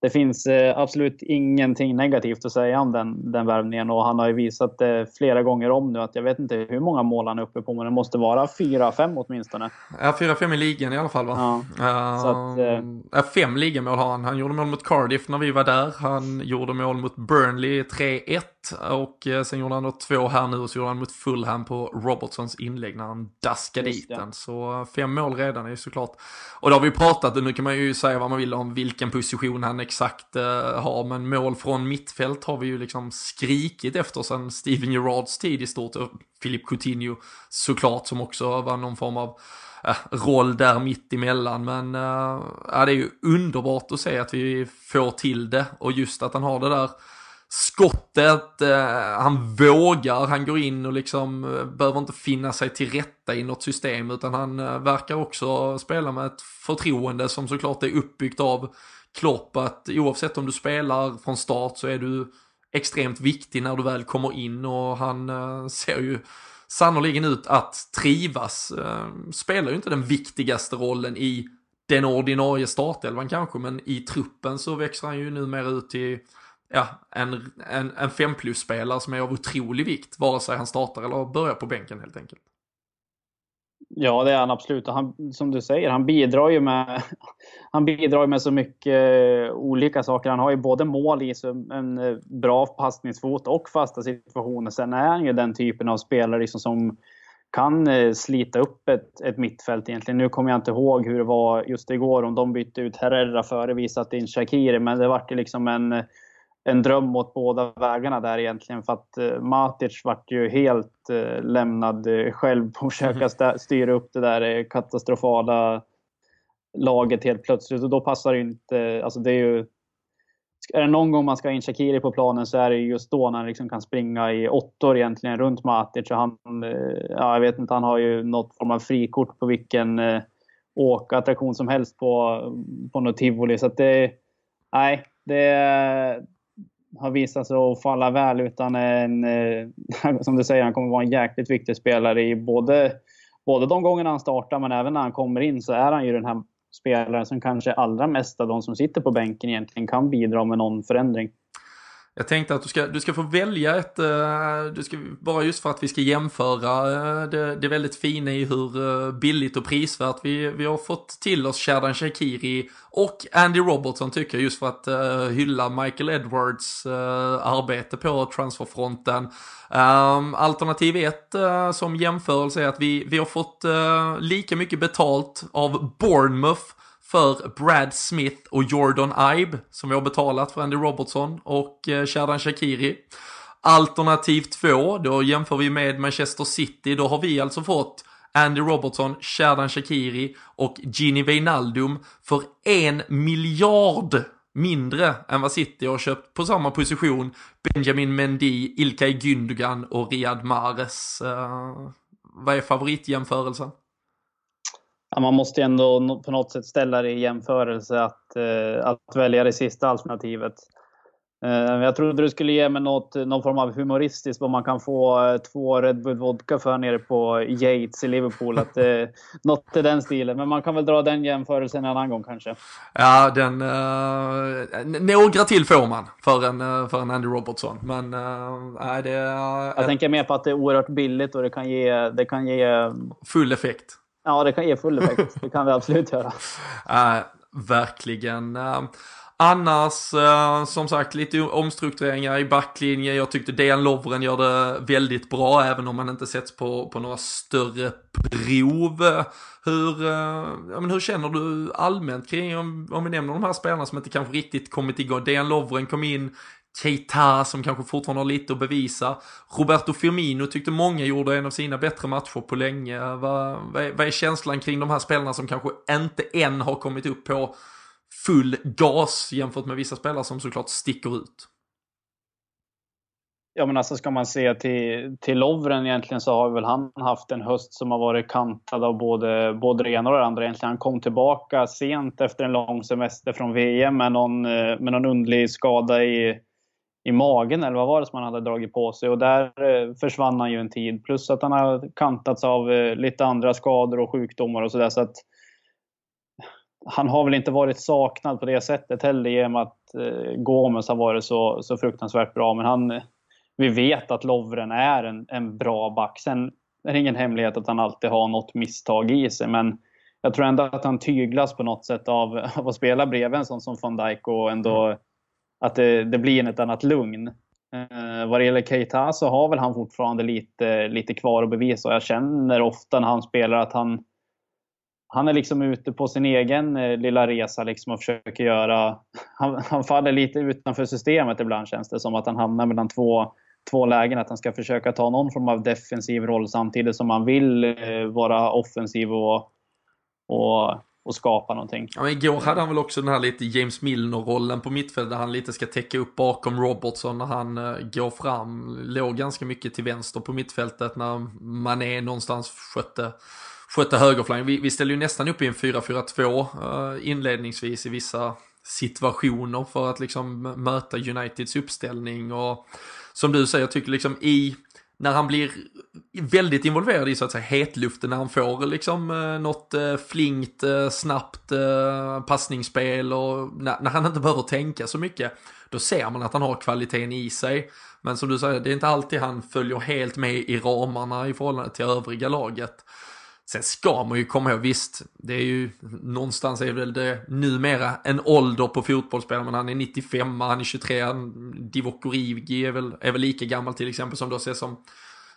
det finns eh, absolut ingenting negativt att säga om den, den värvningen och han har ju visat det flera gånger om nu att jag vet inte hur många mål han är uppe på men det måste vara 4-5 åtminstone. Ja, 4-5 i ligan i alla fall va? Ja. Så att, uh, fem ligamål har han. Han gjorde mål mot Cardiff när vi var där. Han gjorde mål mot Burnley 3-1 och uh, sen gjorde han då två här nu och så gjorde han mot Fulham på Robertsons inlägg när han daskade dit den. Så fem mål redan är ju såklart. Och det har vi pratat, och nu kan man ju säga vad man vill om vilken position han exakt eh, har, men mål från mittfält har vi ju liksom skrikit efter sen Steven Gerrards tid i stort. Och Philip Coutinho såklart som också var någon form av eh, roll där mitt emellan. Men uh, ja, det är ju underbart att se att vi får till det och just att han har det där skottet, eh, han vågar, han går in och liksom behöver inte finna sig till rätta i något system utan han eh, verkar också spela med ett förtroende som såklart är uppbyggt av Klopp att oavsett om du spelar från start så är du extremt viktig när du väl kommer in och han eh, ser ju sannoliken ut att trivas. Eh, spelar ju inte den viktigaste rollen i den ordinarie startelvan kanske men i truppen så växer han ju numera ut till ja, en, en, en fem plus-spelare som är av otrolig vikt, vare sig han startar eller börjar på bänken helt enkelt. Ja, det är han absolut. Han, som du säger, han bidrar ju med, han bidrar med så mycket eh, olika saker. Han har ju både mål i sig, en eh, bra passningsfot och fasta situationer. Sen är han ju den typen av spelare liksom som kan eh, slita upp ett, ett mittfält egentligen. Nu kommer jag inte ihåg hur det var just igår, om de bytte ut Herrera före vi satte in Shakiri, men det vart ju liksom en en dröm åt båda vägarna där egentligen. För att uh, Matic vart ju helt uh, lämnad uh, själv på att försöka styra upp det där katastrofala laget helt plötsligt. Och då passar det inte... Alltså det är ju... Är det någon gång man ska ha in Shakiri på planen så är det just då när han liksom kan springa i åttor egentligen runt Matic. Och han, ja, jag vet inte, han har ju något form av frikort på vilken åkattraktion som helst på, på något tivoli. Så det... Nej, det, har visat sig att falla väl utan en, eh, som du säger, han kommer vara en jäkligt viktig spelare i både, både de gångerna han startar men även när han kommer in så är han ju den här spelaren som kanske allra mest av de som sitter på bänken egentligen kan bidra med någon förändring. Jag tänkte att du ska, du ska få välja ett, eh, du ska, bara just för att vi ska jämföra eh, det, det väldigt fina i hur eh, billigt och prisvärt vi, vi har fått till oss Sherdan Shakiri och Andy Robertson tycker jag just för att hylla Michael Edwards arbete på transferfronten. Um, alternativ 1 som jämförelse är att vi, vi har fått lika mycket betalt av Bournemouth för Brad Smith och Jordan Ibe som vi har betalat för Andy Robertson och eh, Sherdan Shakiri. Alternativ 2, då jämför vi med Manchester City, då har vi alltså fått Andy Robertson, Sherdan Shakiri och Gini Wijnaldum för en miljard mindre än vad City har köpt på samma position Benjamin Mendy, Ilkay Gündogan och Riyad Mahrez. Uh, vad är favoritjämförelsen? Ja, man måste ändå på något sätt ställa det i jämförelse att, eh, att välja det sista alternativet. Eh, jag trodde du skulle ge mig något, någon form av humoristiskt vad man kan få eh, två Red Bull Vodka för nere på Yates i Liverpool. Att, något i den stilen. Men man kan väl dra den jämförelsen en annan gång kanske. Ja, den, uh, några till får man för en, för en Andy Robertson. Men uh, det... Jag tänker mer på att det är oerhört billigt och det kan ge... Det kan ge full effekt. Ja, det kan ge full effekt. Det kan vi absolut göra. Äh, verkligen. Eh, annars, eh, som sagt, lite omstruktureringar i backlinjen. Jag tyckte Dejan Lovren gör det väldigt bra, även om han inte sätts på, på några större prov. Hur, eh, ja, men hur känner du allmänt kring, om, om vi nämner de här spelarna som inte kanske riktigt kommit igång. Dejan Lovren kom in, Keita som kanske fortfarande har lite att bevisa. Roberto Firmino tyckte många gjorde en av sina bättre matcher på länge. Vad, vad, är, vad är känslan kring de här spelarna som kanske inte än har kommit upp på full gas jämfört med vissa spelare som såklart sticker ut? Ja men alltså ska man se till, till Lovren egentligen så har väl han haft en höst som har varit kantad av både, både det ena och det andra egentligen. Han kom tillbaka sent efter en lång semester från VM med någon, eh, med någon underlig skada i, i magen eller vad var det som han hade dragit på sig och där eh, försvann han ju en tid. Plus att han har kantats av eh, lite andra skador och sjukdomar och sådär. Så att eh, han har väl inte varit saknad på det sättet heller i och med att Gomes har varit så, så fruktansvärt bra. Men han, vi vet att Lovren är en, en bra back. Sen är det ingen hemlighet att han alltid har något misstag i sig. Men jag tror ändå att han tyglas på något sätt av, av att spela bredvid en sån som van Dijk och ändå mm att det, det blir ett annat lugn. Eh, vad det gäller Keita så har väl han fortfarande lite, lite kvar att bevisa och jag känner ofta när han spelar att han, han är liksom ute på sin egen eh, lilla resa liksom och försöker göra... Han, han faller lite utanför systemet ibland känns det som att han hamnar mellan två, två lägen. Att han ska försöka ta någon form av defensiv roll samtidigt som han vill eh, vara offensiv och, och och skapa någonting. Ja, men igår hade han väl också den här lite James Milner-rollen på mittfältet där han lite ska täcka upp bakom Robertson när han uh, går fram. Låg ganska mycket till vänster på mittfältet när Mané någonstans skötte, skötte högerflanken. Vi, vi ställer ju nästan upp i en 4-4-2 uh, eh, inledningsvis i vissa situationer för att liksom möta Uniteds uppställning och som du säger, jag tycker liksom i när han blir väldigt involverad i så att säga hetluften när han får liksom eh, något eh, flinkt, eh, snabbt passningsspel och när, när, han inte behöver tänka så mycket. Då ser man att han har kvaliteten i sig. Men som du säger, det är inte alltid han följer helt med i ramarna i förhållande till övriga laget. Sen ska man ju komma ihåg, visst, det är ju någonstans är väl det numera en ålder på fotbollsspelare, men han är 95, han är 23, Divock Origi är väl, är väl lika gammal till exempel som då ses som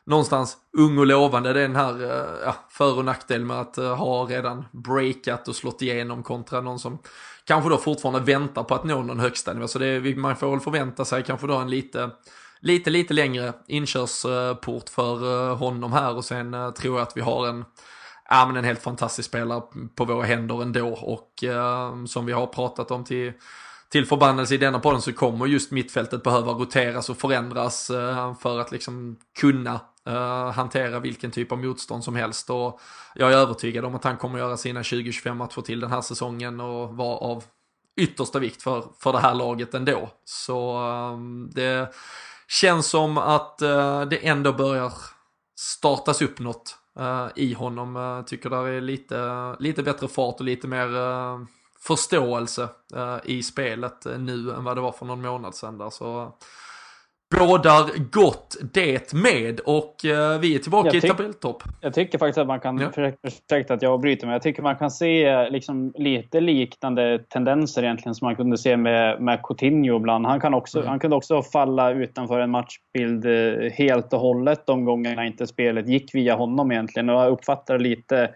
någonstans ung och lovande. Det är den här eh, ja, för och nackdel med att eh, ha redan breakat och slått igenom kontra någon som kanske då fortfarande väntar på att nå någon högsta nivå. Så det, man får väl förvänta sig kanske då en lite lite, lite längre inkörsport för eh, honom här och sen tror jag att vi har en ja, men en helt fantastisk spelare på våra händer ändå. Och eh, som vi har pratat om till, till förbannelse i denna podden så kommer just mittfältet behöva roteras och förändras eh, för att liksom kunna eh, hantera vilken typ av motstånd som helst. Och jag är övertygad om att han kommer göra sina 20-25 matcher till den här säsongen och vara av yttersta vikt för, för det här laget ändå. Så ehm, det känns som att eh, det ändå börjar startas upp något. Eh, i honom. Uh, tycker där är lite, lite bättre fart och lite mer uh, förståelse i spelet nu än vad det var för någon månad sedan där. Så bådar gott det med och uh, vi är tillbaka i tabelltopp. Jag tycker faktiskt att man kan, ja. ursäkta att jag bryter men jag tycker man kan se liksom lite liknande tendenser egentligen som man kunde se med, med Coutinho ibland. Han, kan också, mm. han kunde också falla utanför en matchbild eh, helt och hållet de gångerna inte spelet gick via honom egentligen. Och jag uppfattar lite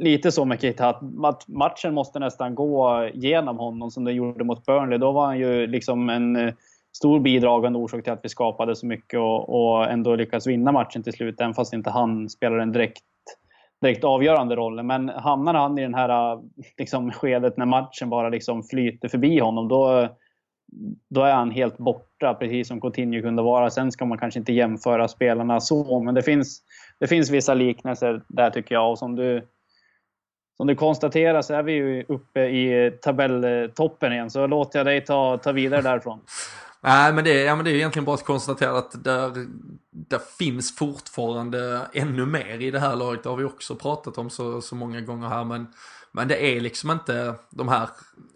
lite så med Keita att matchen måste nästan gå genom honom som det gjorde mot Burnley. Då var han ju liksom en eh, stor bidragande orsak till att vi skapade så mycket och, och ändå lyckades vinna matchen till slut, även fast inte han spelar en direkt, direkt avgörande roll. Men hamnar han i den här liksom, skedet när matchen bara liksom flyter förbi honom, då, då är han helt borta, precis som Coutinho kunde vara. Sen ska man kanske inte jämföra spelarna så, men det finns, det finns vissa liknelser där tycker jag. Och som du, som du konstaterar så är vi ju uppe i tabelltoppen igen, så låter jag dig ta, ta vidare därifrån. Nej, men det, ja, men det är egentligen bara att konstatera att där, där finns fortfarande ännu mer i det här laget. Det har vi också pratat om så, så många gånger här. Men, men det är liksom inte de här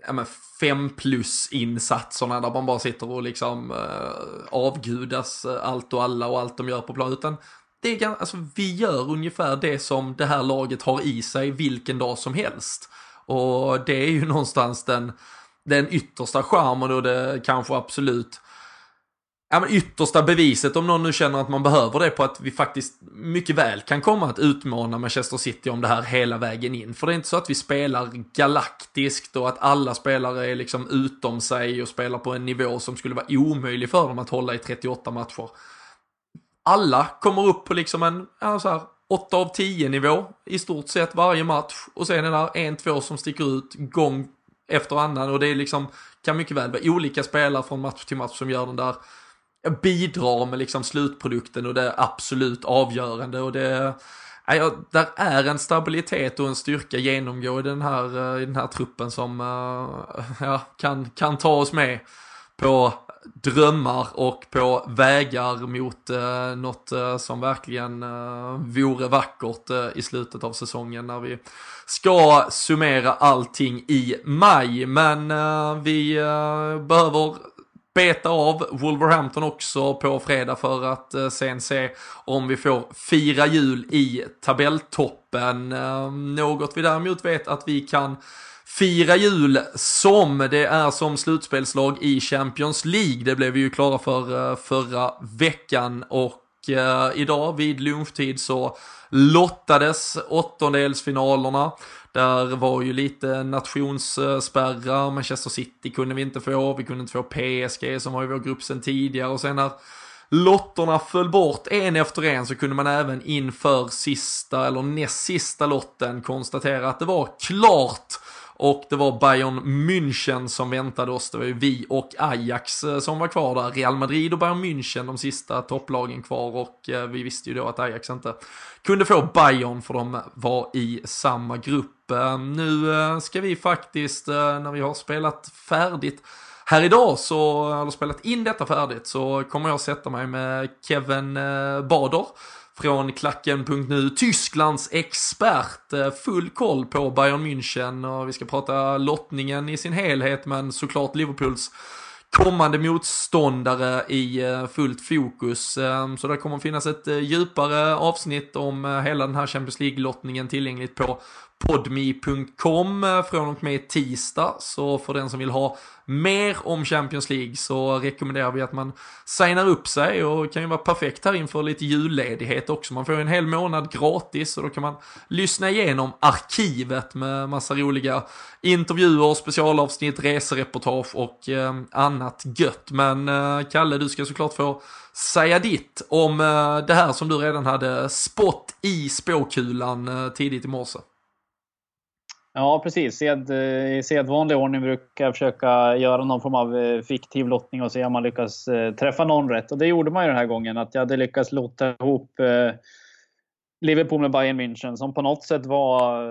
ja, men fem plus insatserna där man bara sitter och liksom eh, avgudas eh, allt och alla och allt de gör på plan. Utan det är, alltså, vi gör ungefär det som det här laget har i sig vilken dag som helst. Och det är ju någonstans den den yttersta charmen och det kanske absolut ja, men yttersta beviset om någon nu känner att man behöver det på att vi faktiskt mycket väl kan komma att utmana Manchester City om det här hela vägen in. För det är inte så att vi spelar galaktiskt och att alla spelare är liksom utom sig och spelar på en nivå som skulle vara omöjlig för dem att hålla i 38 matcher. Alla kommer upp på liksom en, ja, så här, 8 av 10 nivå i stort sett varje match och sen är det där en, två som sticker ut gång efter annan. Och det är liksom, kan mycket väl vara olika spelare från match till match som gör den där, eh, bidrar med liksom slutprodukten och det är absolut avgörande. Och det eh, Ja, där är en stabilitet och en styrka genomgå i den här, eh, i den här truppen som ja, kan, kan ta oss med på drömmar och på vägar mot eh, något eh, som verkligen eh, vore vackert eh, i slutet av säsongen när vi ska summera allting i maj. Men eh, vi eh, behöver beta av Wolverhampton också på fredag för att eh, sen se om vi får fira jul i tabelltoppen. Eh, något vi däremot vet att vi kan fira jul som det är som slutspelslag i Champions League. Det blev vi ju klara för eh, förra veckan och eh, idag vid lunchtid så lottades åttondelsfinalerna. Där var ju lite nationsspärrar, Manchester City kunde vi inte få, vi kunde inte få PSG som var i vår grupp sen tidigare och sen när lotterna föll bort en efter en så kunde man även inför sista eller näst sista lotten konstatera att det var klart och det var Bayern München som väntade oss. Det var ju vi och Ajax eh, som var kvar där. Real Madrid och Bayern München de sista topplagen kvar och eh, vi visste ju då att Ajax inte kunde få Bayern för de var i samma grupp. Eh, nu ska vi faktiskt, när vi har spelat färdigt här idag så, eller spelat in detta färdigt, så kommer jag sätta mig med Kevin Bader från Klacken.nu, Tysklands expert. Eh, full koll på Bayern München och vi ska prata lottningen i sin helhet men såklart Liverpools kommande motståndare i eh, fullt fokus. Eh, så det kommer finnas ett djupare avsnitt om hela den här Champions League-lottningen tillgängligt på podmi.com. från och med tisdag. Så för den som vill ha mer om Champions League så rekommenderar vi att man signar upp sig och kan ju vara perfekt här inför lite julledighet också. Man får en hel månad gratis och då kan man lyssna igenom arkivet med massa roliga intervjuer, specialavsnitt, resereportage och eh, annat gött. Men eh, Kalle, du ska såklart få säga ditt om eh, det här som du redan hade spott i spåkulan eh, tidigt i morse. Ja, precis. Sed, eh, I sedvanlig ordning brukar jag försöka göra någon form av eh, fiktiv lottning och se om man lyckas eh, träffa någon rätt. Och det gjorde man ju den här gången. Att jag hade lyckats lotta ihop Liverpool med Bayern München som på något sätt var,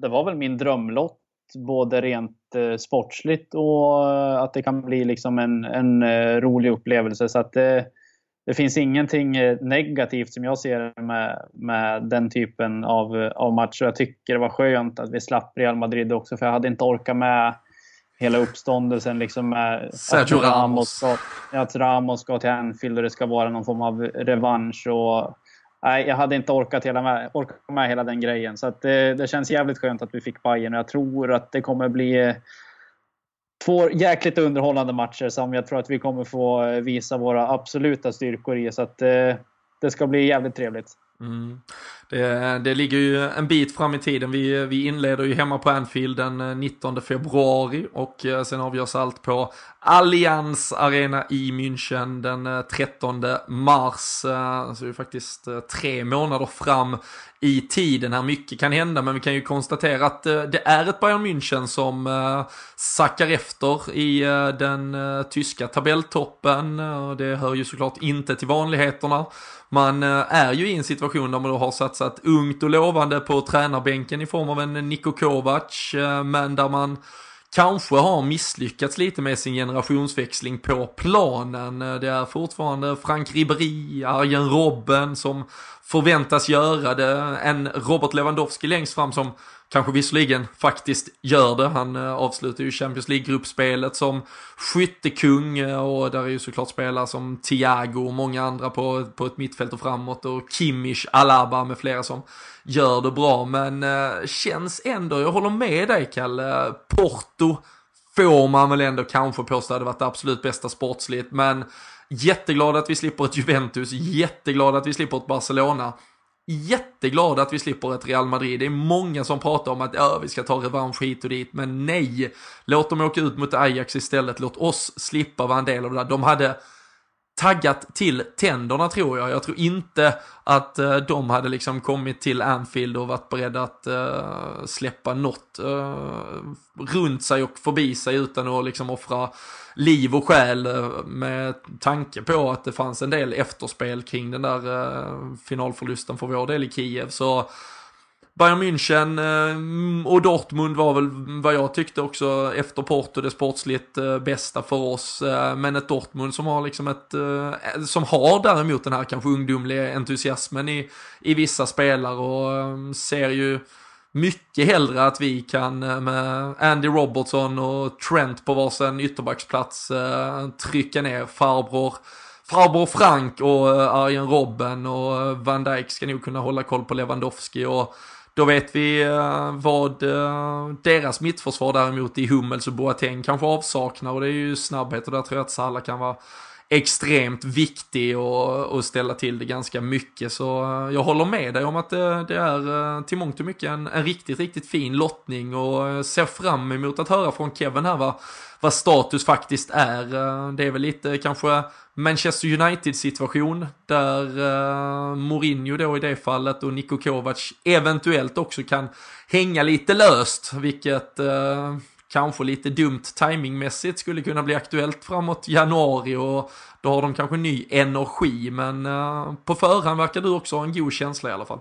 det var väl min drömlott. Både rent sportsligt och att det kan bli liksom en, en rolig upplevelse. Så att det, det finns ingenting eh, negativt som jag ser med, med den typen av, av matcher. Jag tycker det var skönt att vi slapp Real Madrid också, för jag hade inte orkat med hela uppståndelsen. Liksom med Sergio att Ramos. Ska, att Ramos ska till Anfield och det ska vara någon form av revansch. Och, nej, jag hade inte orkat, hela med, orkat med hela den grejen. Så det, det känns jävligt skönt att vi fick Bayern och jag tror att det kommer bli två jäkligt underhållande matcher som jag tror att vi kommer få eh, visa våra absoluta styrkor i. Så att eh, det ska bli jävligt trevligt. Mm. Det, det ligger ju en bit fram i tiden. Vi, vi inleder ju hemma på Anfield den eh, 19 februari och eh, sen avgörs allt på Allianz Arena i München den 13 mars. Så det är faktiskt tre månader fram i tiden här. Mycket kan hända, men vi kan ju konstatera att det är ett Bayern München som sackar efter i den tyska tabelltoppen. det hör ju såklart inte till vanligheterna. Man eh, är ju i en situation där man då har satsat ungt och lovande på tränarbänken i form av en Niko Kovac, eh, men där man kanske har misslyckats lite med sin generationsväxling på planen. Eh, det är fortfarande Frank Ribéry, Arjen Robben som förväntas göra det. En Robert Lewandowski längst fram som kanske visserligen faktiskt gör det. Han eh, avslutar ju Champions League-gruppspelet som skyttekung eh, och där är ju såklart spelare som Thiago och många andra på, på ett mittfält och framåt och Kimmich, Alaba med flera som gör det bra. Men eh, känns ändå, jag håller med dig Kalle, Porto får man väl ändå kanske påstå hade varit det absolut bästa sportsligt. Men jätteglad att vi slipper ett Juventus, jätteglad att vi slipper ett Barcelona. Jätteglad att vi slipper ett Real Madrid. Det är många som pratar om att ja, vi ska ta revansch hit och dit, men nej. Låt dem åka ut mot Ajax istället, låt oss slippa vara en del av det där. De hade taggat till tänderna tror jag. Jag tror inte att eh, de hade liksom kommit till Anfield och varit beredda att eh, släppa något eh, runt sig och förbi sig utan att liksom offra liv och själ eh, med tanke på att det fanns en del efterspel kring den där eh, finalförlusten för vår del i Kiev. Så Bayern München eh, och Dortmund var väl vad jag tyckte också efter Porto det sportsligt eh, bästa för oss. Eh, men ett Dortmund som har liksom ett, som har däremot den här kanske ungdomliga entusiasmen i, i vissa spelare och ser ju mycket hellre att vi kan med Andy Robertson och Trent på varsin ytterbacksplats trycka ner farbror farbror Frank och Arjen Robben och Van Dijk ska nog kunna hålla koll på Lewandowski och då vet vi eh, vad eh, deras mittförsvar däremot i Hummels och Boateng kanske avsaknar. Och det är ju snabbhet och där tror jag att Salah kan vara extremt viktig och, och ställa till det ganska mycket. Så eh, jag håller med dig om att det, det är eh, till mångt och mycket en, en riktigt, riktigt fin lottning och eh, ser fram emot att höra från Kevin här vad, vad status faktiskt är. Det är väl lite kanske Manchester United-situation där Mourinho då i det fallet och Niko Kovac eventuellt också kan hänga lite löst, vilket kanske lite dumt timingmässigt skulle kunna bli aktuellt framåt januari och då har de kanske ny energi, men uh, på förhand verkar du också ha en god känsla i alla fall.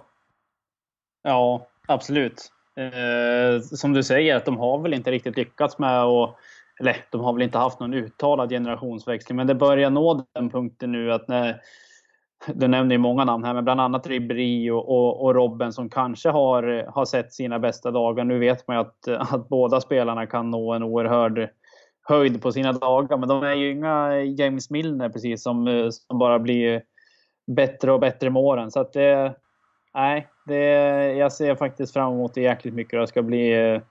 Ja, absolut. Eh, som du säger, att de har väl inte riktigt lyckats med att eller de har väl inte haft någon uttalad generationsväxling, men det börjar nå den punkten nu att när du nämner ju många namn här, men bland annat Ribéry och, och, och, Robben som kanske har, har sett sina bästa dagar. Nu vet man ju att, att båda spelarna kan nå en oerhörd höjd på sina dagar, men de är ju inga James Milner precis som, som bara blir bättre och bättre med åren. Så att det, nej, det, jag ser faktiskt fram emot det jäkligt mycket. Det ska bli eh,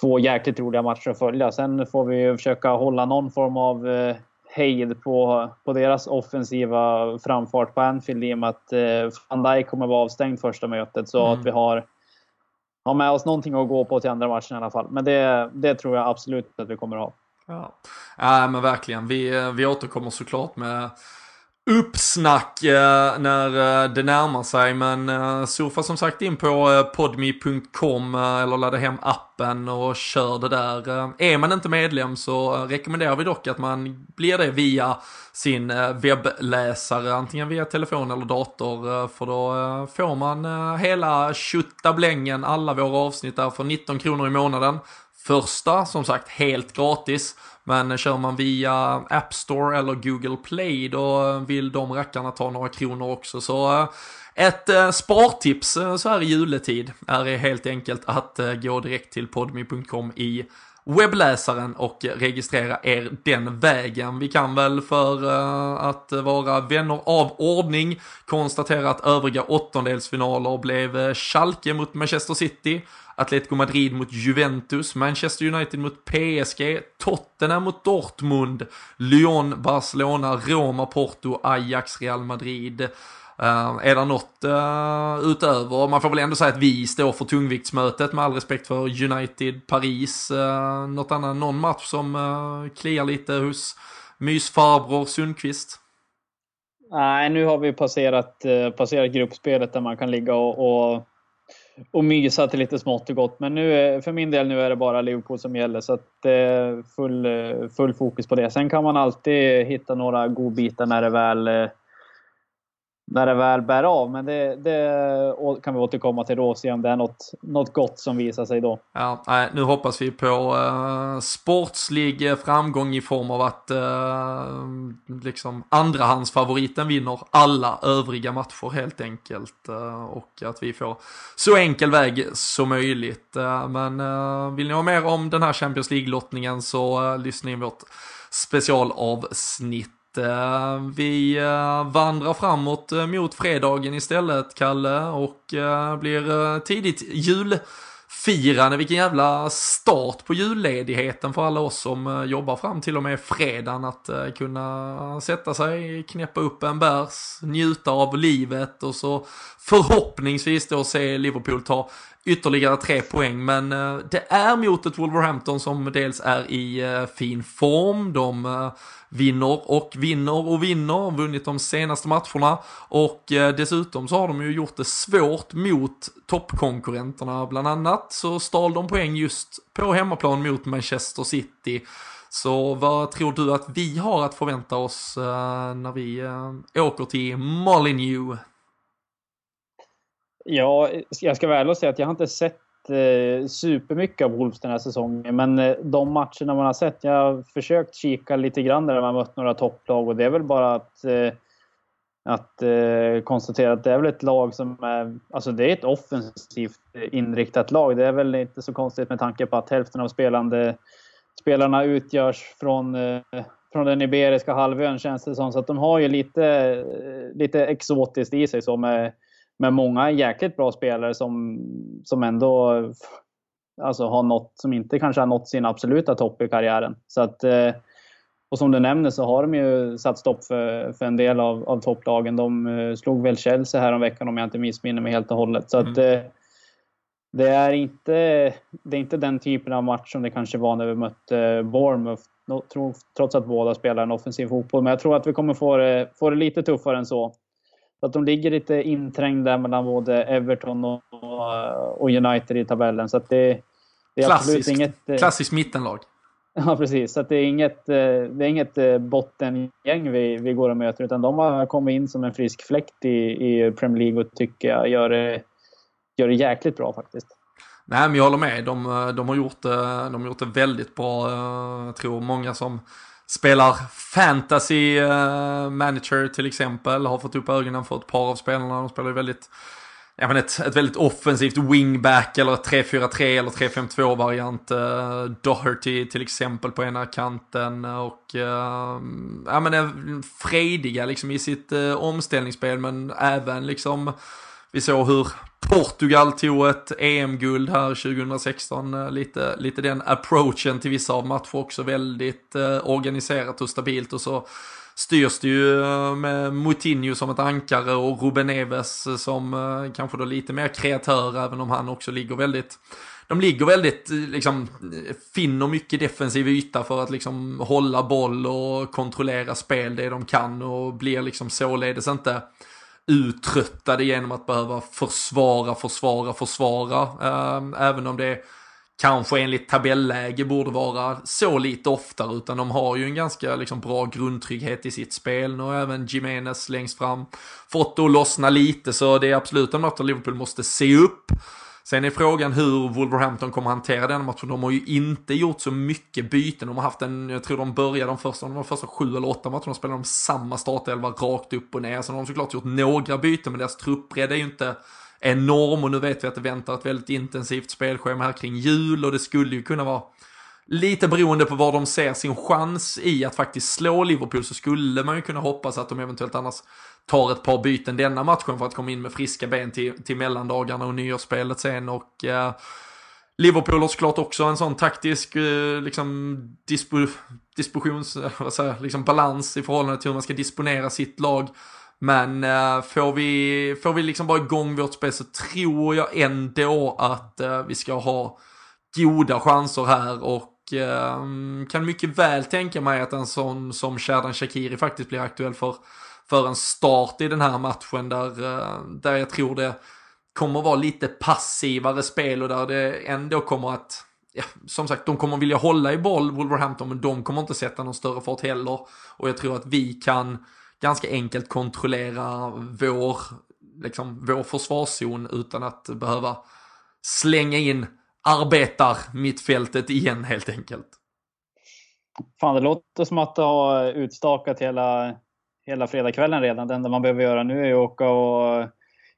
två jäkligt roliga matcher att följa. Sen får vi försöka hålla någon form av eh, hejd på, på deras offensiva framfart på Anfield i och med att eh, van Dijk kommer vara avstängd första mötet. Så mm. att vi har, har med oss någonting att gå på till andra matchen i alla fall. Men det, det tror jag absolut att vi kommer att ha. Ja, ja men verkligen. Vi, vi återkommer såklart med uppsnack eh, när eh, det närmar sig. Men eh, surfa som sagt in på eh, podmi.com eh, eller ladda hem appen och kör det där. Eh, är man inte medlem så eh, rekommenderar vi dock att man blir det via sin eh, webbläsare, antingen via telefon eller dator. Eh, för då får man hela tjottablängen, alla våra avsnitt där för 19 kronor i månaden. Första, som sagt, helt gratis. Men kör man via App Store eller Google Play då vill de rackarna ta några kronor också. Så eh, ett eh, spartips eh, så här i juletid är helt enkelt att gå direkt till podmi.com i webbläsaren och registrera er den vägen. Vi kan väl för att vara vänner av ordning konstatera att övriga åttondelsfinaler blev Schalke mot Manchester City, Atletico Madrid mot Juventus, Manchester United mot PSG, Tottenham mot Dortmund, Lyon, Barcelona, Roma, Porto, Ajax, Real Madrid. Uh, är det något uh, utöver, man får väl ändå säga att vi står för tungviktsmötet med all respekt för United, Paris, uh, något annat, någon match som uh, kliar lite hos mysfarbror Sundqvist? Nej, nu har vi passerat, passerat gruppspelet där man kan ligga och, och och mysa till lite smått och gott. Men nu, för min del nu är det bara Liverpool som gäller så att eh, full, eh, full fokus på det. Sen kan man alltid hitta några godbitar när det väl eh, när det väl bär av. Men det, det kan vi återkomma till då och se om det är något, något gott som visar sig då. Ja, nu hoppas vi på eh, sportslig framgång i form av att eh, liksom andrahandsfavoriten vinner alla övriga matcher helt enkelt. Eh, och att vi får så enkel väg som möjligt. Eh, men eh, vill ni ha mer om den här Champions League-lottningen så eh, lyssna in vårt specialavsnitt Eh, vi eh, vandrar framåt eh, mot fredagen istället, Kalle, och eh, blir eh, tidigt julfirande. Vilken jävla start på julledigheten för alla oss som jobbar fram till och med fredagen. Att kunna sätta sig, knäppa upp en bärs, njuta av livet och så förhoppningsvis då se Liverpool ta ytterligare tre poäng. Men eh, det är mot ett Wolverhampton som dels är i eh, fin form. De eh, vinner och vinner och vinner, vunnit de senaste matcherna och dessutom så har de ju gjort det svårt mot toppkonkurrenterna. Bland annat så stal de poäng just på hemmaplan mot Manchester City. Så vad tror du att vi har att förvänta oss uh, när vi uh, åker till Molineux? Ja, jag ska väl säga att jag har inte sett eh, supermycket av Wolves den här säsongen. Men eh, de matcherna man har sett, jag har försökt kika lite grann när man mött några topplag och det är väl bara att, eh, att eh, konstatera att det är väl ett lag som är, alltså det är ett offensivt eh, inriktat lag. Det är väl inte så konstigt med tanke på att hälften av spelande, spelarna utgörs från eh, från den Iberiska halvön känns det som. Så att de har ju lite, eh, lite exotiskt i sig så med med många jäkligt bra spelare som, som ändå alltså, har nått, som inte kanske har nått sin absoluta topp i karriären. Så att, eh, och som du nämner så har de ju satt stopp för, för en del av, av topplagen. De eh, slog väl Chelsea här om veckan om jag inte missminner mig helt och hållet. Så mm. att, eh, det, är inte, det är inte den typen av match som det kanske var när vi mötte Bournemouth. Trots att båda spelar en offensiv fotboll. Men jag tror att vi kommer få det, få det lite tuffare än så. Så att de ligger lite inträngda mellan både Everton och, och United i tabellen. Så att det, det är Klassisk, inget... Eh, klassiskt mittenlag. Ja, precis. Så det är inget, eh, det är inget eh, bottengäng vi, vi går och möter, utan de har kommit in som en frisk fläkt i, i Premier League och tycker jag gör det, gör det jäkligt bra faktiskt. Nej, men jag håller med. De, de, har gjort, de har gjort det väldigt bra. Jag tror många som spelar fantasy eh, manager till exempel, har fått upp ögonen för ett par av spelarna. De spelar ju väldigt, ja men ett, ett väldigt offensivt wingback eller 3-4-3 eller 3-5-2 variant. Uh, Doherty till exempel på ena kanten och uh, ja men är frediga liksom i sitt uh, omställningsspel men även liksom vi såg hur Portugal tog ett EM-guld här 2016. Eh, lite, lite den approachen till vissa av matcher också. Väldigt eh, organiserat och stabilt. Och så styrs det ju eh, med Moutinho som ett ankare och Ruben Neves som eh, kanske då lite mer kreatör. Även om han också ligger väldigt de ligger väldigt, eh, liksom, finner mycket defensiv yta för att liksom hålla boll och kontrollera spel det de kan och blir liksom således inte uttröttade genom att behöva försvara, försvara, försvara. Ehm, även om det kanske enligt tabelläge borde vara så lite oftare utan de har ju en ganska liksom, bra grundtrygghet i sitt spel Nu har även Jimenez längst fram fått det att lossna lite så det är absolut något att Liverpool måste se upp. Sen är frågan hur Wolverhampton kommer hantera den matchen. De har ju inte gjort så mycket byten. De har haft en, jag tror de började de första, de var första sju eller åtta matcherna spelade de samma startelva rakt upp och ner. Sen har de såklart gjort några byten men deras truppbredd är ju inte enorm och nu vet vi att det väntar ett väldigt intensivt spelschema här kring jul och det skulle ju kunna vara lite beroende på var de ser sin chans i att faktiskt slå Liverpool så skulle man ju kunna hoppas att de eventuellt annars tar ett par byten denna matchen för att komma in med friska ben till, till mellandagarna och nyårsspelet sen och eh, Liverpool har såklart också en sån taktisk eh, liksom dispo, dispositions, eh, vad säger, liksom balans i förhållande till hur man ska disponera sitt lag. Men eh, får vi, får vi liksom bara igång vårt spel så tror jag ändå att eh, vi ska ha goda chanser här och Ehm, kan mycket väl tänka mig att en sån som Sherdan Shakiri faktiskt blir aktuell för för en start i den här matchen där, eh, där jag tror det kommer vara lite passivare spel och där det ändå kommer att Ja, som sagt, de kommer vilja hålla i boll, Wolverhampton, men de kommer inte sätta någon större fart heller. Och jag tror att vi kan ganska enkelt kontrollera vår, liksom, vår försvarszon utan att behöva slänga in arbetar mittfältet igen helt enkelt. Fan, det låter som att du har utstakat hela hela fredagskvällen redan. Det enda man behöver göra nu är att åka och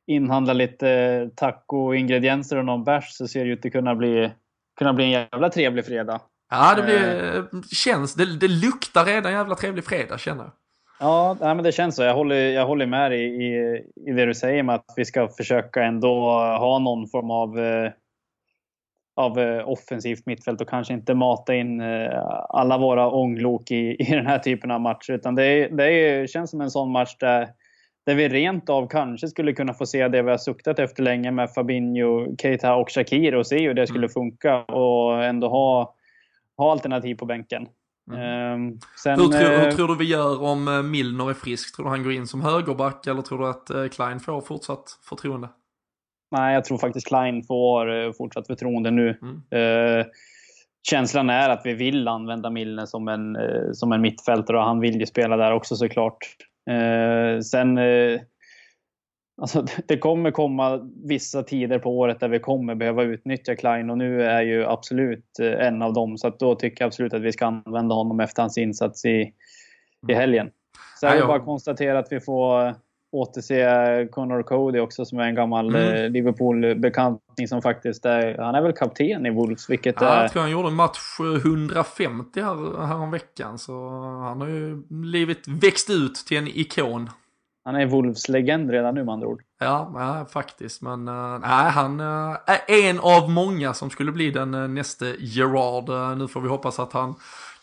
inhandla lite taco-ingredienser och någon bärs så ser det ut att kunna bli, kunna bli en jävla trevlig fredag. Ja, det blir, eh. känns, det, det luktar redan jävla trevlig fredag känner jag. Ja, nej, men det känns så. Jag håller, jag håller med dig i, i det du säger med att vi ska försöka ändå ha någon form av eh, av eh, offensivt mittfält och kanske inte mata in eh, alla våra ånglok i, i den här typen av matcher. Utan det, det känns som en sån match där, där vi rent av kanske skulle kunna få se det vi har suktat efter länge med Fabinho, Keita och Shakir och se hur det skulle mm. funka och ändå ha, ha alternativ på bänken. Mm. Um, sen, hur, tror, hur, eh, tror, du vi gör om Milner är frisk? Tror du han går in som högerback eller tror du att Klein får fortsatt förtroende? Nej, jag tror faktiskt Klein får eh, fortsatt förtroende nu. Mm. Eh, känslan är att vi vill använda Milner som en, eh, som en mittfältare och han vill ju spela där också såklart. sen Alltså, det kommer komma vissa tider på året där vi kommer behöva utnyttja Klein och nu är ju absolut eh, en av dem. Så att då tycker jag absolut att vi ska använda honom efter hans insats i, i mm. helgen. Så jag vill bara konstatera att vi får återse Connor Cody också som är en gammal mm. Eh, Liverpool-bekantning som faktiskt är, han är väl kapten i Wolves vilket ja, är... Jag tror han gjorde match 150 här, här om veckan så han har ju blivit växt ut till en ikon. Han är Wolves-legend redan nu med andra ord. Ja, ja faktiskt. Men uh, nej, han uh, är en av många som skulle bli den uh, nästa Gerard. Nu får vi hoppas att han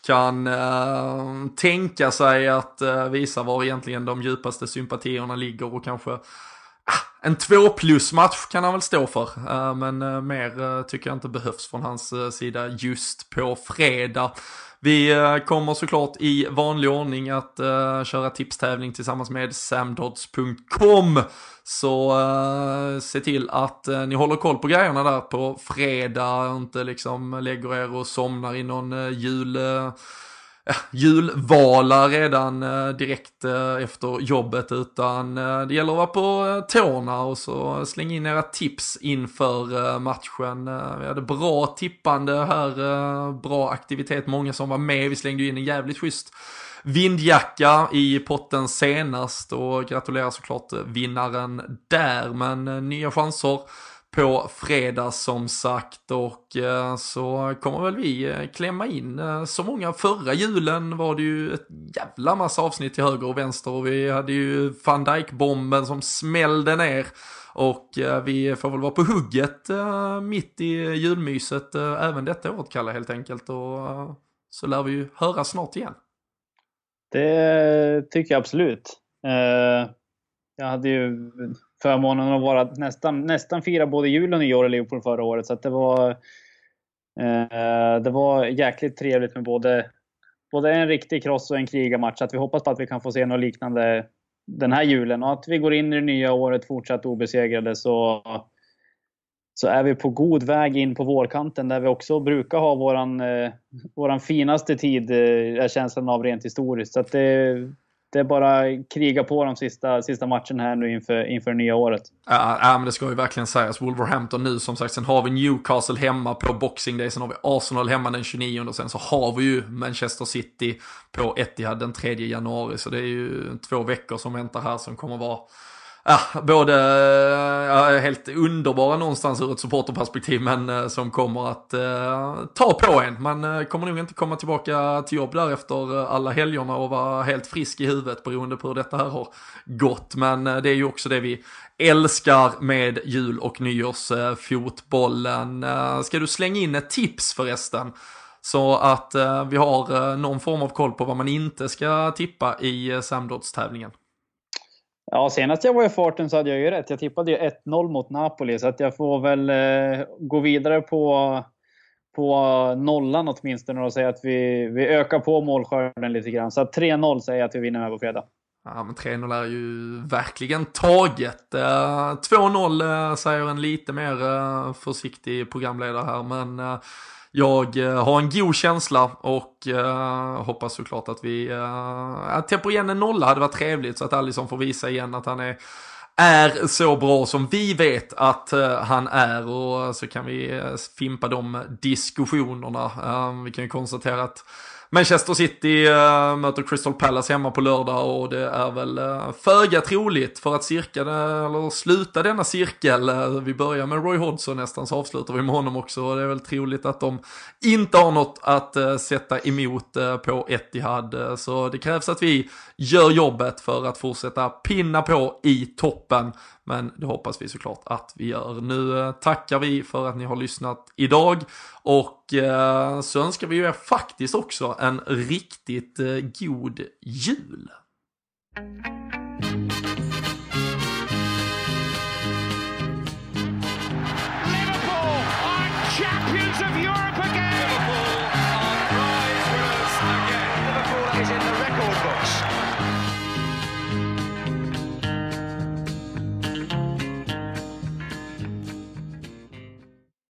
kan uh, tänka sig att uh, visa var egentligen de djupaste sympatierna ligger och kanske uh, en två plus match kan han väl stå för. Eh, men mer tycker jag inte behövs från hans sida just på fredag. Vi eh, kommer såklart i vanlig ordning att eh, köra tipstävling tillsammans med samdods.com. Så uh, se till att uh, ni håller koll på grejerna där på fredag, inte liksom lägger er och somnar i någon uh, jul julvala redan eh, direkt eh, efter jobbet utan eh, det gäller att vara på tårna och så släng in era tips inför matchen. Vi hade bra tippande här, bra aktivitet, många som var med, vi slängde in en jävligt schysst vindjacka i potten senast och gratulerar såklart vinnaren där. Men nya chanser på fredag som sagt och eh, så kommer väl vi eh, klämma in eh, så många. Förra julen var det ju ett jävla massa avsnitt till höger och vänster och vi hade ju van Dijk-bomben som smällde ner. Och vi får väl vara på hugget mitt i julmyset även detta året Kalle helt enkelt. Och så lär vi ju höra snart igen. Det tycker jag absolut. Jag hade ju förmånen att vara nästan, nästan fira både jul och nyår i Liverpool förra året. Så det var, eh, det var jäkligt trevligt med både, både en riktig cross och en krigarmatch. Att vi hoppas på att vi kan få se något liknande den här julen och att vi går in i det nya året fortsatt obesegrade. Så så är vi på god väg in på vårkanten där vi också brukar ha våran, eh, våran finaste tid, eh, är känslan av rent historiskt. Så det, det är bara kriga på de sista, sista matcherna här nu inför, inför det nya året. Ja, ja, men det ska ju verkligen sägas. Wolverhampton nu som sagt, sen har vi Newcastle hemma på Boxing Day, sen har vi Arsenal hemma den 29 och sen så har vi ju Manchester City på Etihad den 3 januari. Så det är ju två veckor som väntar här som kommer vara ja, både ja, helt underbara någonstans ur ett supporterperspektiv men eh, som kommer att eh, ta på en. Man eh, kommer nog inte komma tillbaka till jobb där efter eh, alla helgerna och vara helt frisk i huvudet beroende på hur detta här har gått. Men det är ju också det vi älskar med jul och nyårsfotbollen. Ska du slänga in ett tips förresten? Så att eh, vi har någon form av koll på vad man inte ska tippa i Samdots-tävlingen. Ja, senast jag var i farten så hade jag ju rätt. Jag tippade ju 1-0 mot Napoli, så att jag får väl eh, gå vidare på, på nollan åtminstone och säga att vi, vi ökar på målskörden lite grann. Så 3-0 säger jag att vi vinner med på fredag. Ja, men 3-0 är ju verkligen taget. Eh, 2-0 eh, säger en lite mer eh, försiktig programledare här, men eh, jag eh, har en god känsla och uh, hoppas såklart att vi eh, uh, täpper igen en nolla hade varit trevligt så att Alisson får visa igen att han är är så bra som vi vet att han är och så kan vi fimpa de diskussionerna. vi kan ju konstatera att Manchester City äh, möter Crystal Palace hemma på lördag och det är väl äh, föga troligt för att cirka, eller sluta denna cirkel. Äh, vi börjar med Roy Hodgson nästan så avslutar vi med honom också och det är väl troligt att de inte har något att äh, sätta emot äh, på Etihad. Så det krävs att vi gör jobbet för att fortsätta pinna på i toppen. Men det hoppas vi såklart att vi gör. Nu eh, tackar vi för att ni har lyssnat idag och eh, så önskar vi er faktiskt också en riktigt eh, god jul.